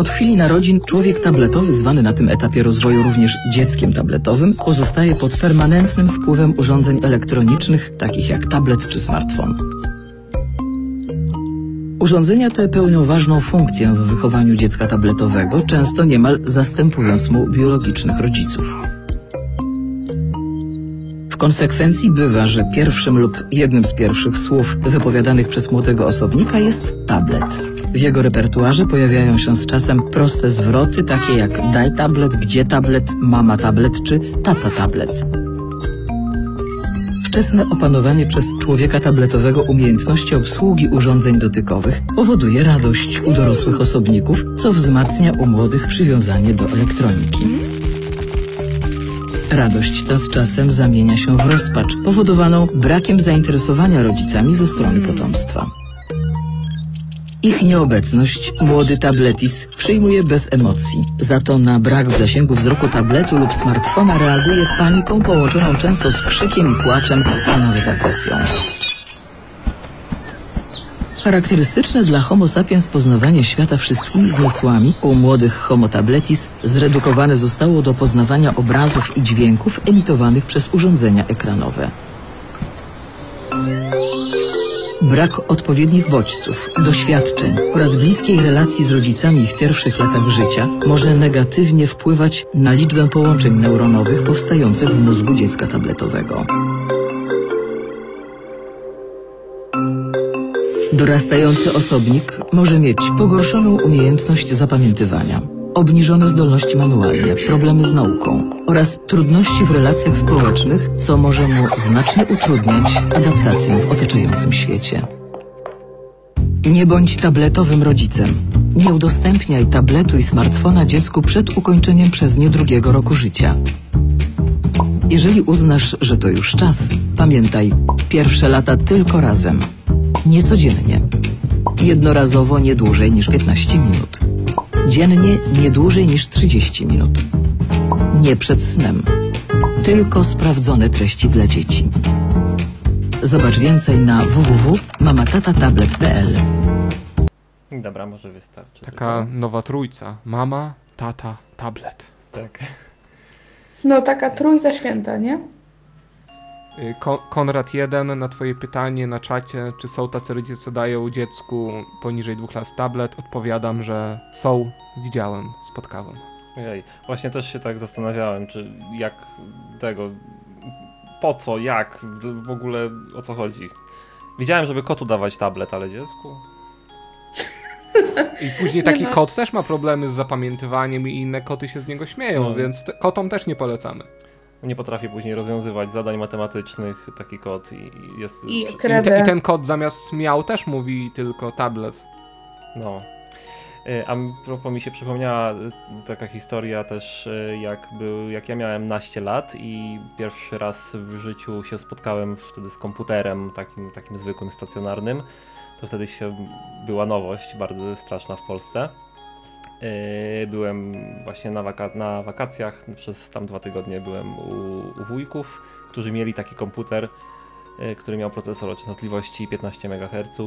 Od chwili narodzin człowiek tabletowy, zwany na tym etapie rozwoju również dzieckiem tabletowym, pozostaje pod permanentnym wpływem urządzeń elektronicznych, takich jak tablet czy smartfon. Urządzenia te pełnią ważną funkcję w wychowaniu dziecka tabletowego, często niemal zastępując mu biologicznych rodziców. W konsekwencji bywa, że pierwszym lub jednym z pierwszych słów wypowiadanych przez młodego osobnika jest tablet. W jego repertuarze pojawiają się z czasem proste zwroty, takie jak daj tablet, gdzie tablet, mama tablet czy tata tablet. Wczesne opanowanie przez człowieka tabletowego umiejętności obsługi urządzeń dotykowych powoduje radość u dorosłych osobników, co wzmacnia u młodych przywiązanie do elektroniki. Radość ta z czasem zamienia się w rozpacz, powodowaną brakiem zainteresowania rodzicami ze strony potomstwa. Ich nieobecność młody tabletis przyjmuje bez emocji. Za to na brak w zasięgu wzroku tabletu lub smartfona reaguje paniką połączoną często z krzykiem i płaczem, a nawet agresją. Charakterystyczne dla Homo sapiens poznawanie świata wszystkimi zmysłami u młodych Homo tabletis zredukowane zostało do poznawania obrazów i dźwięków emitowanych przez urządzenia ekranowe. Brak odpowiednich bodźców, doświadczeń oraz bliskiej relacji z rodzicami w pierwszych latach życia może negatywnie wpływać na liczbę połączeń neuronowych powstających w mózgu dziecka tabletowego. Dorastający osobnik może mieć pogorszoną umiejętność zapamiętywania, obniżone zdolności manualne, problemy z nauką oraz trudności w relacjach społecznych, co może mu znacznie utrudniać adaptację w otaczającym świecie. Nie bądź tabletowym rodzicem. Nie udostępniaj tabletu i smartfona dziecku przed ukończeniem przez nie drugiego roku życia. Jeżeli uznasz, że to już czas, pamiętaj, pierwsze lata tylko razem. Nie codziennie. Jednorazowo nie dłużej niż 15 minut. Dziennie nie dłużej niż 30 minut. Nie przed snem. Tylko sprawdzone treści dla dzieci. Zobacz więcej na www.mamatatatablet.pl Dobra, może wystarczy. Taka nowa trójca. Mama, tata, tablet. Tak. No taka trójca święta, nie? Y, Ko- Konrad 1 na twoje pytanie na czacie, czy są tacy rodzice, co dają dziecku poniżej dwóch lat tablet, odpowiadam, że są, widziałem, spotkałem. Ojej, właśnie też się tak zastanawiałem, czy jak tego, po co, jak, w ogóle o co chodzi. Widziałem, żeby kotu dawać tablet, ale dziecku? I później taki kot też ma problemy z zapamiętywaniem i inne koty się z niego śmieją, No. więc kotom też nie polecamy. Nie potrafi później rozwiązywać zadań matematycznych taki kot i jest... I I, te. I ten kot zamiast miał też mówi tylko tablet. No. Y, A propos mi się przypomniała y, taka historia też, y, jak, był, jak ja miałem naście lat i pierwszy raz w życiu się spotkałem wtedy z komputerem takim, takim zwykłym, stacjonarnym. To wtedy się była nowość, bardzo straszna w Polsce. Y, Byłem właśnie na, waka- na wakacjach, przez tam dwa tygodnie byłem u, u wujków, którzy mieli taki komputer, y, który miał procesor o częstotliwości 15 MHz.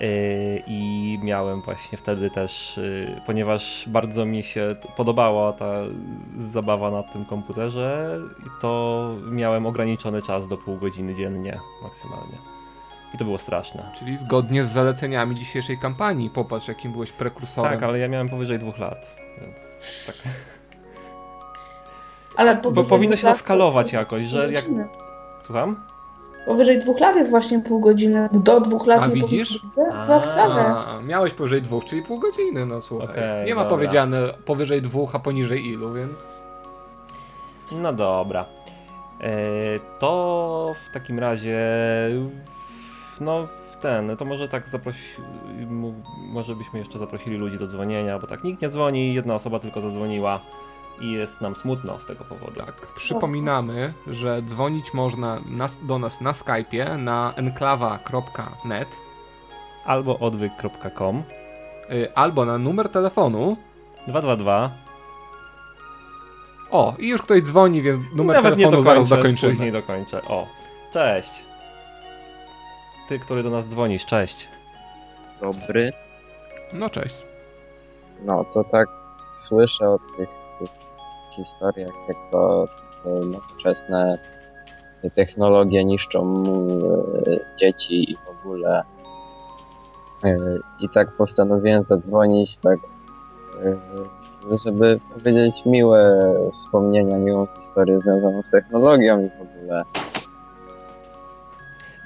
Yy, I miałem właśnie wtedy też, yy, ponieważ bardzo mi się podobała ta zabawa na tym komputerze, to miałem ograniczony czas do pół godziny dziennie maksymalnie. I to było straszne. Czyli zgodnie z zaleceniami dzisiejszej kampanii. Popatrz, jakim byłeś prekursorem. Tak, ale ja miałem powyżej dwóch lat, więc tak. Ale Bo powinno się to skalować jakoś, że jak-. Słucham? Powyżej dwóch lat jest właśnie pół godziny. Do dwóch lat A nie widzisz? powinno. A, miałeś powyżej dwóch, czyli pół godziny, no słuchaj. Okej, nie ma dobra. powiedziane powyżej dwóch, a poniżej ilu, więc... No dobra. E, to w takim razie. No, w ten. To może tak zaprosi. Może byśmy jeszcze zaprosili ludzi do dzwonienia, bo tak nikt nie dzwoni, jedna osoba tylko zadzwoniła i jest nam smutno z tego powodu. Tak, przypominamy, że dzwonić można nas, do nas na Skype'ie na enklawa.net Albo odwyk.com y, albo na numer telefonu. 222. O, i już ktoś dzwoni, więc numer Nawet nie telefonu dokończę, zaraz dokończymy. Później dokończę. O, cześć. Ty, który do nas dzwonisz, cześć. Dobry. No cześć. No to tak słyszę o tych, tych historiach, jak to nowoczesne technologie niszczą e, dzieci i w ogóle. E, I tak postanowiłem zadzwonić, tak, e, żeby powiedzieć miłe wspomnienia, miłą historię związaną z technologią i w ogóle.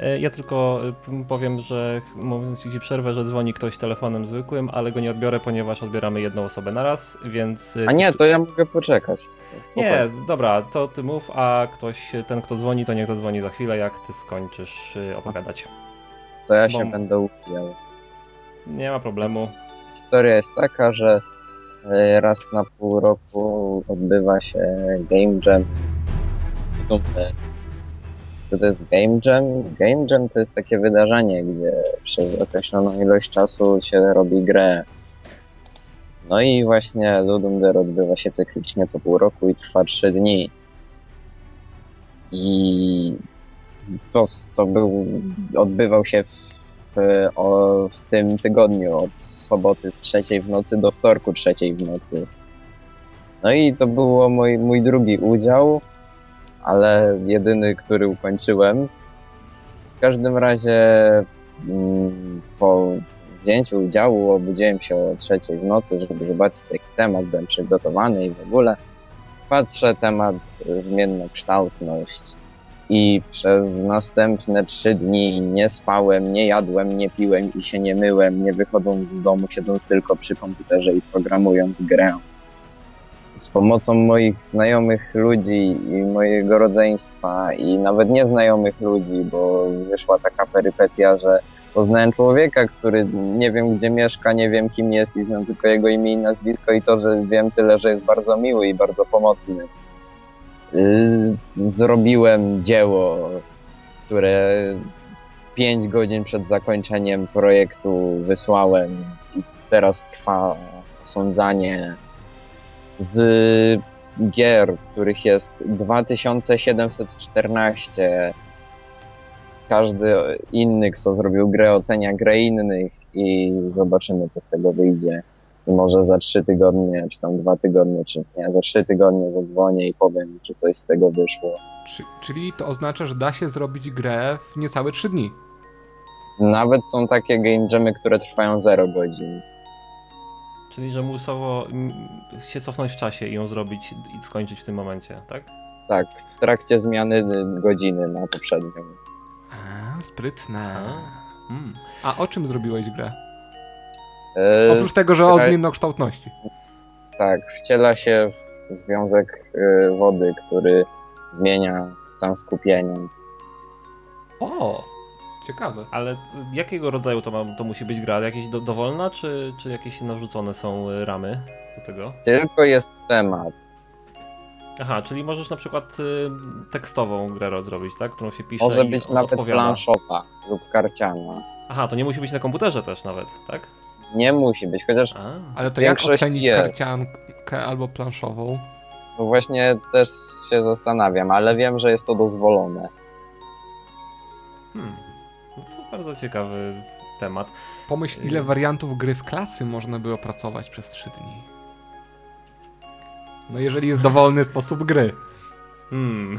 E, Ja tylko e, powiem, że mówiąc ci przerwę, że dzwoni ktoś telefonem zwykłym, ale go nie odbiorę, ponieważ odbieramy jedną osobę na raz, więc... e, A nie, to ja mogę poczekać. Nie, dobra, to ty mów, a ktoś, ten kto dzwoni, to niech zadzwoni za chwilę, jak ty skończysz opowiadać. To ja się Bo- będę upijał. Nie ma problemu. Historia jest taka, że raz na pół roku odbywa się Game Jam. Co to jest Game Jam? Game Jam to jest takie wydarzenie, gdzie przez określoną ilość czasu się robi grę. No i właśnie Ludum Dare odbywa się cyklicznie co pół roku i trwa trzy dni. I to, to był, odbywał się w, o, w tym tygodniu od soboty trzeciej w nocy do wtorku trzeciej w nocy. No i to było mój, mój drugi udział, ale jedyny, który ukończyłem. W każdym razie mm, po wzięciu udziału obudziłem się o trzeciej w nocy, żeby zobaczyć jaki temat byłem przygotowany i w ogóle. Patrzę temat zmiennokształtność i przez następne trzy dni nie spałem, nie jadłem, nie piłem i się nie myłem, nie wychodząc z domu, siedząc tylko przy komputerze i programując grę. Z pomocą moich znajomych ludzi i mojego rodzeństwa i nawet nieznajomych ludzi, bo wyszła taka perypetia, że poznałem człowieka, który nie wiem gdzie mieszka, nie wiem kim jest i znam tylko jego imię i nazwisko i to, że wiem tyle, że jest bardzo miły i bardzo pomocny. Yy, zrobiłem dzieło, które 5 godzin przed zakończeniem projektu wysłałem i teraz trwa osądzanie z gier, których jest 2714. Każdy inny, kto zrobił grę, ocenia grę innych i zobaczymy, co z tego wyjdzie. I może za trzy tygodnie, czy tam dwa tygodnie, czy nie, za trzy tygodnie zadzwonię i powiem, czy coś z tego wyszło. Czy, czyli to oznacza, że da się zrobić grę w niecałe 3 dni. Nawet są takie game jamy, które trwają 0 godzin. Czyli, że musowo mm, się cofnąć w czasie i ją zrobić i skończyć w tym momencie, tak? Tak, w trakcie zmiany godziny na poprzednią. A, sprytne. A. Mm. A o czym zrobiłeś grę? E, Oprócz tego, że o czekaj. zmiennokształtności. Tak, wciela się w związek e, wody, który zmienia stan skupienia. O, ciekawe. Ale jakiego rodzaju to, ma, to musi być gra? Jakieś do, dowolna, czy, czy jakieś narzucone są y, ramy do tego? Tylko jest temat. Aha, czyli możesz na przykład y, tekstową grę rozrobić, tak? Którą się pisze Może być nawet odpowiada. planszowa lub karciana. Aha, to nie musi być na komputerze też nawet, tak? Nie musi być, chociaż A, Ale to jak ocenić jest. karciankę albo planszową? no właśnie też się zastanawiam, ale wiem, że jest to dozwolone. hmm. Bardzo ciekawy temat. Pomyśl, ile wariantów gry w klasy można by opracować przez 3 dni. No jeżeli jest dowolny sposób gry. Hmm.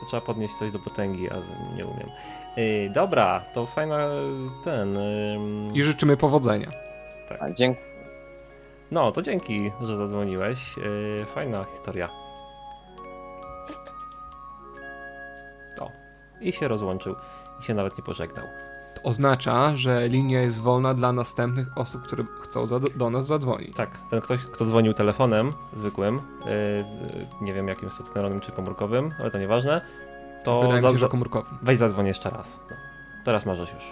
To trzeba podnieść coś do potęgi, a nie umiem. Yy, dobra, to fajna ten. ym, I życzymy powodzenia. A dziękuję. No, to dzięki, że zadzwoniłeś. Yy, fajna historia. O, i się rozłączył. I się nawet nie pożegnał. To oznacza, że linia jest wolna dla następnych osób, które chcą do nas zadzwonić. Tak, ten ktoś, kto dzwonił telefonem zwykłym, yy, nie wiem jakim stacjonarnym czy komórkowym, ale to nieważne, to Wydaje mi się, że za- komórkowy. weź zadzwoń jeszcze raz. No. Teraz możesz już.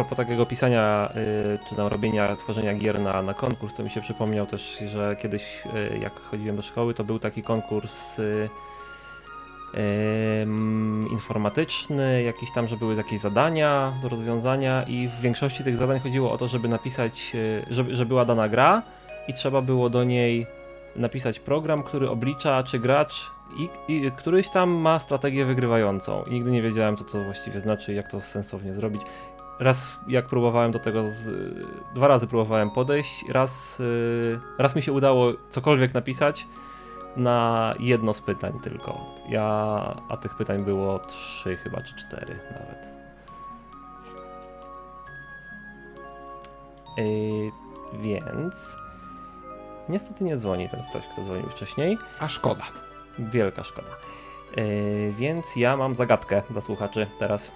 Propos takiego pisania, y, czy tam robienia, tworzenia gier na, na konkurs, to mi się przypomniał też, że kiedyś y, jak chodziłem do szkoły, to był taki konkurs y, informatyczny, jakiś tam, że były jakieś zadania do rozwiązania i w większości tych zadań chodziło o to, żeby napisać, żeby, że była dana gra i trzeba było do niej napisać program, który oblicza, czy gracz i, i któryś tam ma strategię wygrywającą. Nigdy nie wiedziałem, co to właściwie znaczy, jak to sensownie zrobić. Raz jak próbowałem do tego, z, dwa razy próbowałem podejść, raz, y, raz mi się udało cokolwiek napisać na jedno z pytań tylko. Ja, a tych pytań było trzy chyba, czy cztery nawet. Yy, więc niestety nie dzwoni ten ktoś, kto dzwonił wcześniej. A szkoda. Wielka szkoda. Yy, więc ja mam zagadkę dla słuchaczy teraz.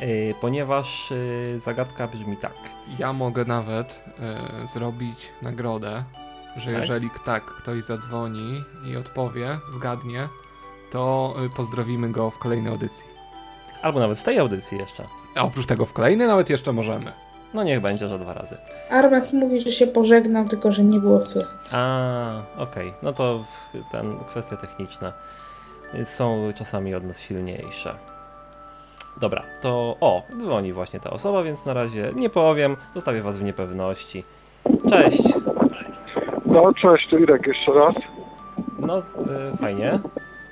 Yy, ponieważ yy, zagadka brzmi tak. Ja mogę nawet e, zrobić nagrodę, że Tak? jeżeli tak ktoś zadzwoni i odpowie, zgadnie, to e, pozdrowimy go w kolejnej audycji. Albo nawet w tej audycji jeszcze. A oprócz tego w kolejnej nawet jeszcze możemy. No niech będzie, że dwa razy. Armes mówi, że się pożegnał, tylko że nie było słychać. A, okej. No to ten, kwestie techniczne są czasami od nas silniejsze. Dobra, to o, dzwoni właśnie ta osoba, więc na razie nie powiem, zostawię was w niepewności. Cześć. No, cześć, tu Irek jeszcze raz. No, y, fajnie.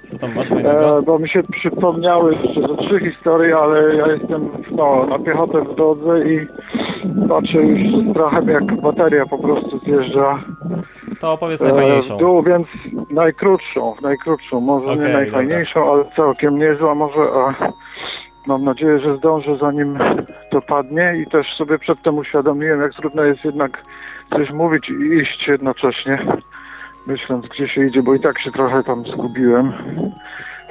Co tam masz fajnego? E, bo mi się przypomniały jeszcze ze trzy historie, ale ja jestem no, na piechotę w drodze i patrzę już strachem jak bateria po prostu zjeżdża To opowiedz e, najfajniejszą. w dół, więc najkrótszą, najkrótszą, może Okej, nie najfajniejszą, ale całkiem niezła może, a mam nadzieję, że zdążę zanim to padnie i też sobie przedtem uświadomiłem, jak trudno jest jednak coś mówić i iść jednocześnie, myśląc gdzie się idzie, bo i tak się trochę tam zgubiłem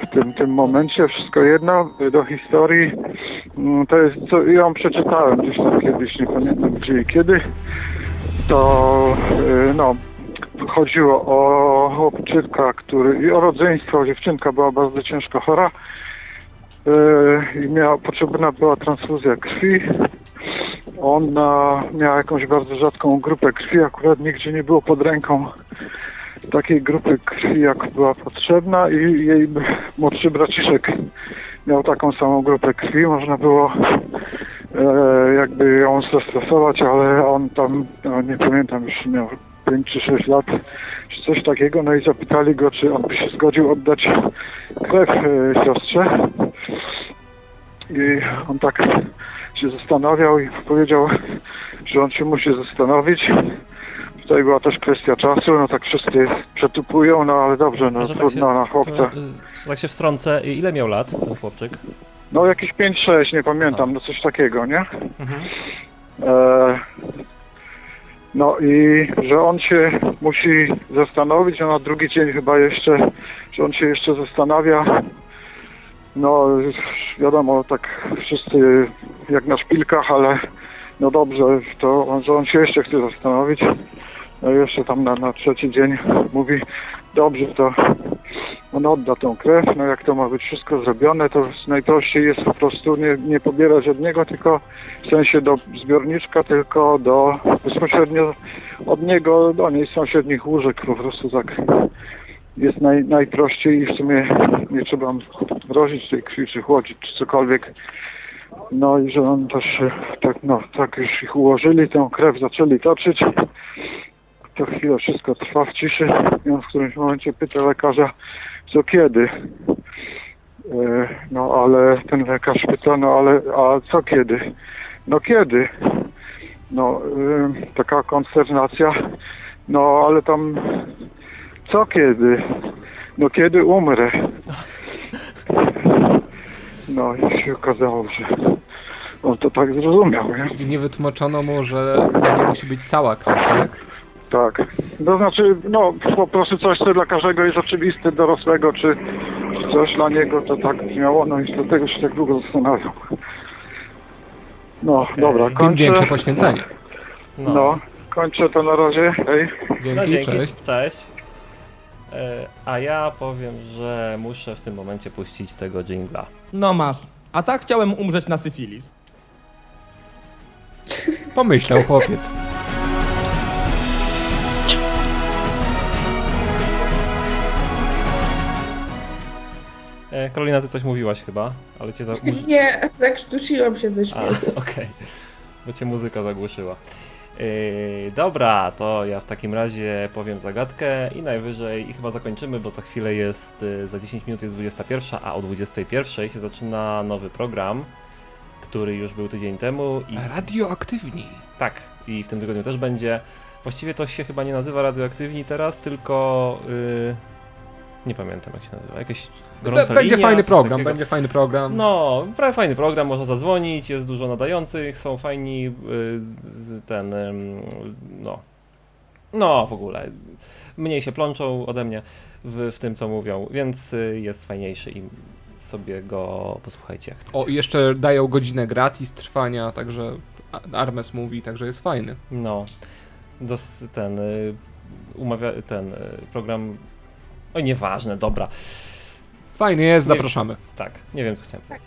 w tym, tym momencie. Wszystko jedno, do historii, mm, to jest, co ją przeczytałem gdzieś tam kiedyś, nie pamiętam gdzie i kiedy, to y, no, chodziło o chłopczyka, który, i o rodzeństwo, dziewczynka była bardzo ciężko chora i miała, potrzebna była transfuzja krwi. Ona miała jakąś bardzo rzadką grupę krwi, akurat nigdzie nie było pod ręką takiej grupy krwi, jak była potrzebna i jej młodszy braciszek miał taką samą grupę krwi. Można było e, jakby ją zastosować, ale on tam, no, nie pamiętam, już miał 5 czy 6 lat, czy coś takiego, no i zapytali go, czy on by się zgodził oddać krew e, siostrze. I on tak się zastanawiał i powiedział, że on się musi zastanowić. Tutaj była też kwestia czasu, no tak wszyscy przetupują, no ale dobrze, no tak trudno się- na chłopca. To, y, tak się wstrącę, ile miał lat ten chłopczyk? No jakieś 5-6, nie pamiętam, no coś takiego, nie? Mhm. E, no i że on się musi zastanowić, a na drugi dzień chyba jeszcze, że on się jeszcze zastanawia. No wiadomo, tak wszyscy jak na szpilkach, ale no dobrze, to on, że on się jeszcze chce zastanowić. No jeszcze tam na, na trzeci dzień mówi, dobrze, to on odda tą krew, no jak to ma być wszystko zrobione, to najprościej jest po prostu nie, nie pobierać od niego, tylko w sensie do zbiorniczka, tylko do bezpośrednio od niego do niej sąsiednich łóżek po prostu tak jest naj, najprościej i w sumie nie trzeba mrozić tej krwi, czy chłodzić, czy cokolwiek. No i że on też tak, no, tak już ich ułożyli, tę krew zaczęli toczyć. To chwilę wszystko trwa w ciszy i on w którymś momencie pyta lekarza, co kiedy. E, No ale ten lekarz pyta, no ale a co kiedy? No kiedy? No y, taka konsternacja. No ale tam co kiedy? No kiedy umrę? No i się okazało, że on to tak zrozumiał, nie? I nie wytłumaczono mu, że to nie musi być cała krew, tak? Tak. To znaczy, no po prostu coś, co dla każdego jest oczywiste, dorosłego, czy, coś dla niego, to tak brzmiało, no i dlatego się tak długo zastanawiał. No, dobra, Tym kończę. większe poświęcenie. No. kończę to na razie. Hej. Dzięki, No dzięki, cześć. cześć. E, A ja powiem, że muszę w tym momencie puścić tego jingla. No masz. A tak chciałem umrzeć na syfilis. Pomyślał chłopiec. E, Karolina, ty coś mówiłaś chyba, ale cię za... Nie, zakrztusiłam się ze A, śmiechu. okej. Bo cię muzyka zagłuszyła. Yy, dobra, to ja w takim razie powiem zagadkę i najwyżej i chyba zakończymy, bo za chwilę jest, yy, za 10 minut jest 21, a o 21 się zaczyna nowy program, który już był tydzień temu i Radioaktywni. tak, i w tym tygodniu też będzie. Właściwie to się chyba nie nazywa radioaktywni teraz, tylko yy, nie pamiętam jak się nazywa, jakieś gorąca Będzie linia, fajny program, będzie fajny program. No, prawie fajny program, można zadzwonić, jest dużo nadających, są fajni, y, ten, no, no w ogóle, mniej się plączą ode mnie w, w tym, co mówią, więc y, jest fajniejszy i sobie go posłuchajcie jak chcecie. O, i jeszcze dają godzinę gratis trwania, także Armes mówi, także jest fajny. No, dos, ten, y, umawia, ten program, oj nieważne, dobra, Fajny jest, Nie- zapraszamy. tak, nie wiem co chciałem Tak.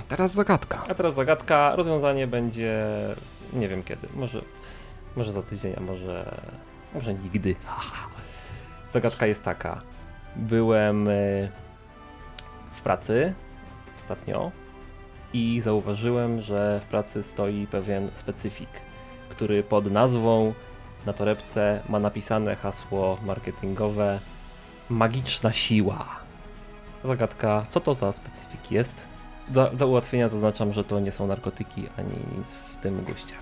A teraz zagadka. A teraz zagadka. Rozwiązanie będzie nie wiem kiedy. Może, może za tydzień, a może, może nigdy. Zagadka jest taka. Byłem y, w pracy ostatnio i zauważyłem, że w pracy stoi pewien specyfik, który pod nazwą na torebce ma napisane hasło marketingowe Magiczna siła. Zagadka, co to za specyfik jest? Do, do ułatwienia zaznaczam, że to nie są narkotyki ani nic w tym guście.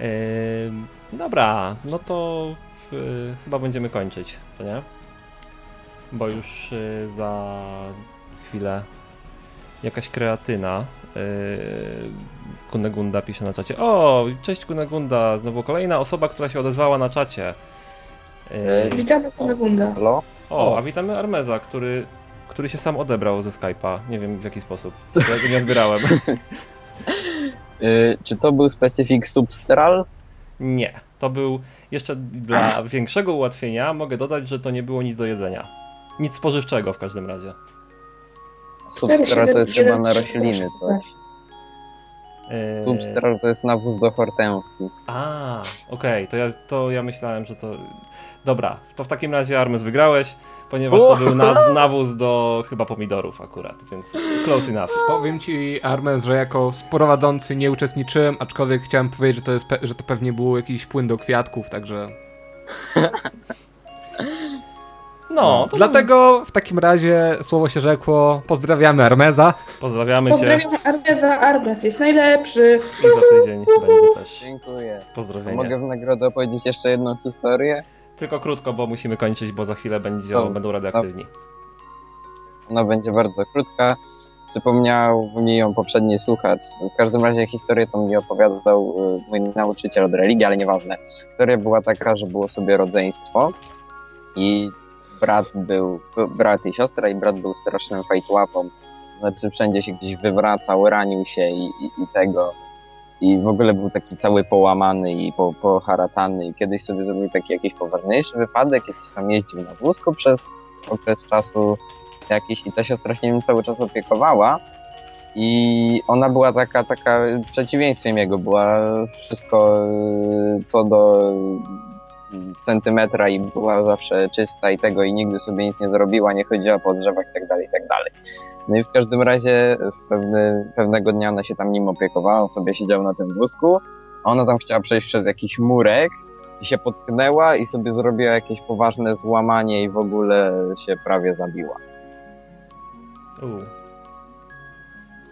Ym, dobra, no to y, chyba będziemy kończyć, co nie? Bo już y, za chwilę jakaś kreatyna. Yy, Kunegunda pisze na czacie. O, cześć Kunegunda, znowu kolejna osoba, która się odezwała na czacie. Yy, Witamy Kunegunda. Halo? o, a witamy Armeza, który, który się sam odebrał ze Skype'a. Nie wiem w jaki sposób. Ja go nie odbierałem. Y, czy to był specyfik substral? Nie. To był jeszcze dla większego ułatwienia. Mogę dodać, że to nie było nic do jedzenia. Nic spożywczego w każdym razie. Substral to jest chyba na rośliny coś. Yy, Substral to jest nawóz do hortensji. A, okej, to, ja, to ja myślałem, że to. Dobra, to w takim razie Armes wygrałeś, ponieważ to był naz, nawóz do chyba pomidorów akurat, więc close enough. Powiem ci, Armes, że jako prowadzący nie uczestniczyłem, aczkolwiek chciałem powiedzieć, że to, jest pe- że to pewnie był jakiś płyn do kwiatków, także... No, to Dlatego w takim razie słowo się rzekło, pozdrawiamy Armeza. pozdrawiamy cię Pozdrawiam Arbeza. Arbez jest najlepszy. i za tydzień będzie też Dziękuję. pozdrowienie. Mogę w nagrodę opowiedzieć jeszcze jedną historię? Tylko krótko, bo musimy kończyć, bo za chwilę będzie, No, będą radioaktywni. Ona będzie bardzo krótka. Przypomniał mi ją poprzedni słuchacz. W każdym razie historię tą mi opowiadał y, mój nauczyciel od religii, ale nieważne. Historia była taka, że było sobie rodzeństwo i brat był, brat i siostra i brat był strasznym fajtłapą. Znaczy wszędzie się gdzieś wywracał, ranił się i, i, i tego. I w ogóle był taki cały połamany i po, poharatany i kiedyś sobie zrobił taki jakiś poważniejszy wypadek, jakiś tam jeździł na wózku przez okres czasu jakiś i ta siostra się nim cały czas opiekowała i ona była taka, taka przeciwieństwem jego, była wszystko co do centymetra i była zawsze czysta i tego i nigdy sobie nic nie zrobiła, nie chodziła po drzewach i tak dalej, i tak dalej. No i w każdym razie pewny, pewnego dnia ona się tam nim opiekowała, on sobie siedział na tym wózku, a ona tam chciała przejść przez jakiś murek i się potknęła i sobie zrobiła jakieś poważne złamanie i w ogóle się prawie zabiła. U.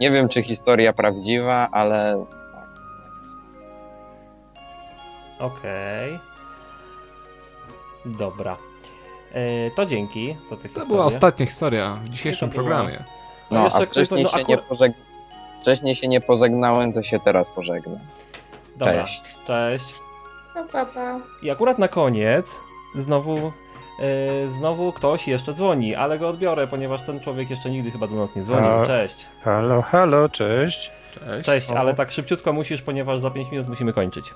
Nie wiem, czy historia prawdziwa, ale Okej. Dobra. E, to dzięki za tych To była ostatnia historia w dzisiejszym programie. No no, jeszcze a wcześniej, no, się nie pożeg... wcześniej się nie pożegnałem, to się teraz pożegnam. Dobra, Cześć. cześć. Pa, pa, pa. I akurat na koniec znowu, e, znowu ktoś jeszcze dzwoni, ale go odbiorę, ponieważ ten człowiek jeszcze nigdy chyba do nas nie dzwonił. Cześć. Halo, halo, cześć. Cześć. Cześć, ale tak szybciutko musisz, ponieważ za 5 minut musimy kończyć.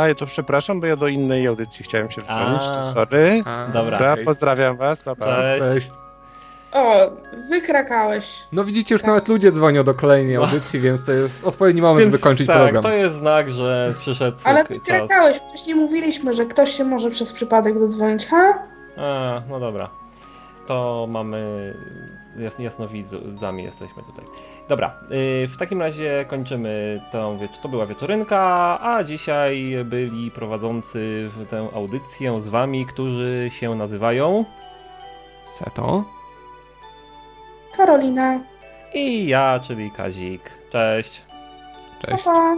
A, to przepraszam, bo ja do innej audycji chciałem się wdzwonić, A. to sorry. A, Dobra. Pozdrawiam was, pa, pa. Cześć. Cześć. O, wykrakałeś. No widzicie, już nawet ludzie dzwonią do kolejnej No. audycji, więc to jest odpowiedni moment, żeby kończyć tak, program. to jest znak, że przyszedł Ale k- czas. wykrakałeś. Wcześniej mówiliśmy, że ktoś się może przez przypadek dodzwonić, ha? A, no dobra. To mamy. Jas, jasnowidzami jesteśmy tutaj. Dobra, yy, w takim razie kończymy tą wiecz- To była wieczorynka, a dzisiaj byli prowadzący w tę audycję z wami, którzy się nazywają. Seto. Karolina, I ja, czyli Kazik. Cześć. pa, Cześć. pa.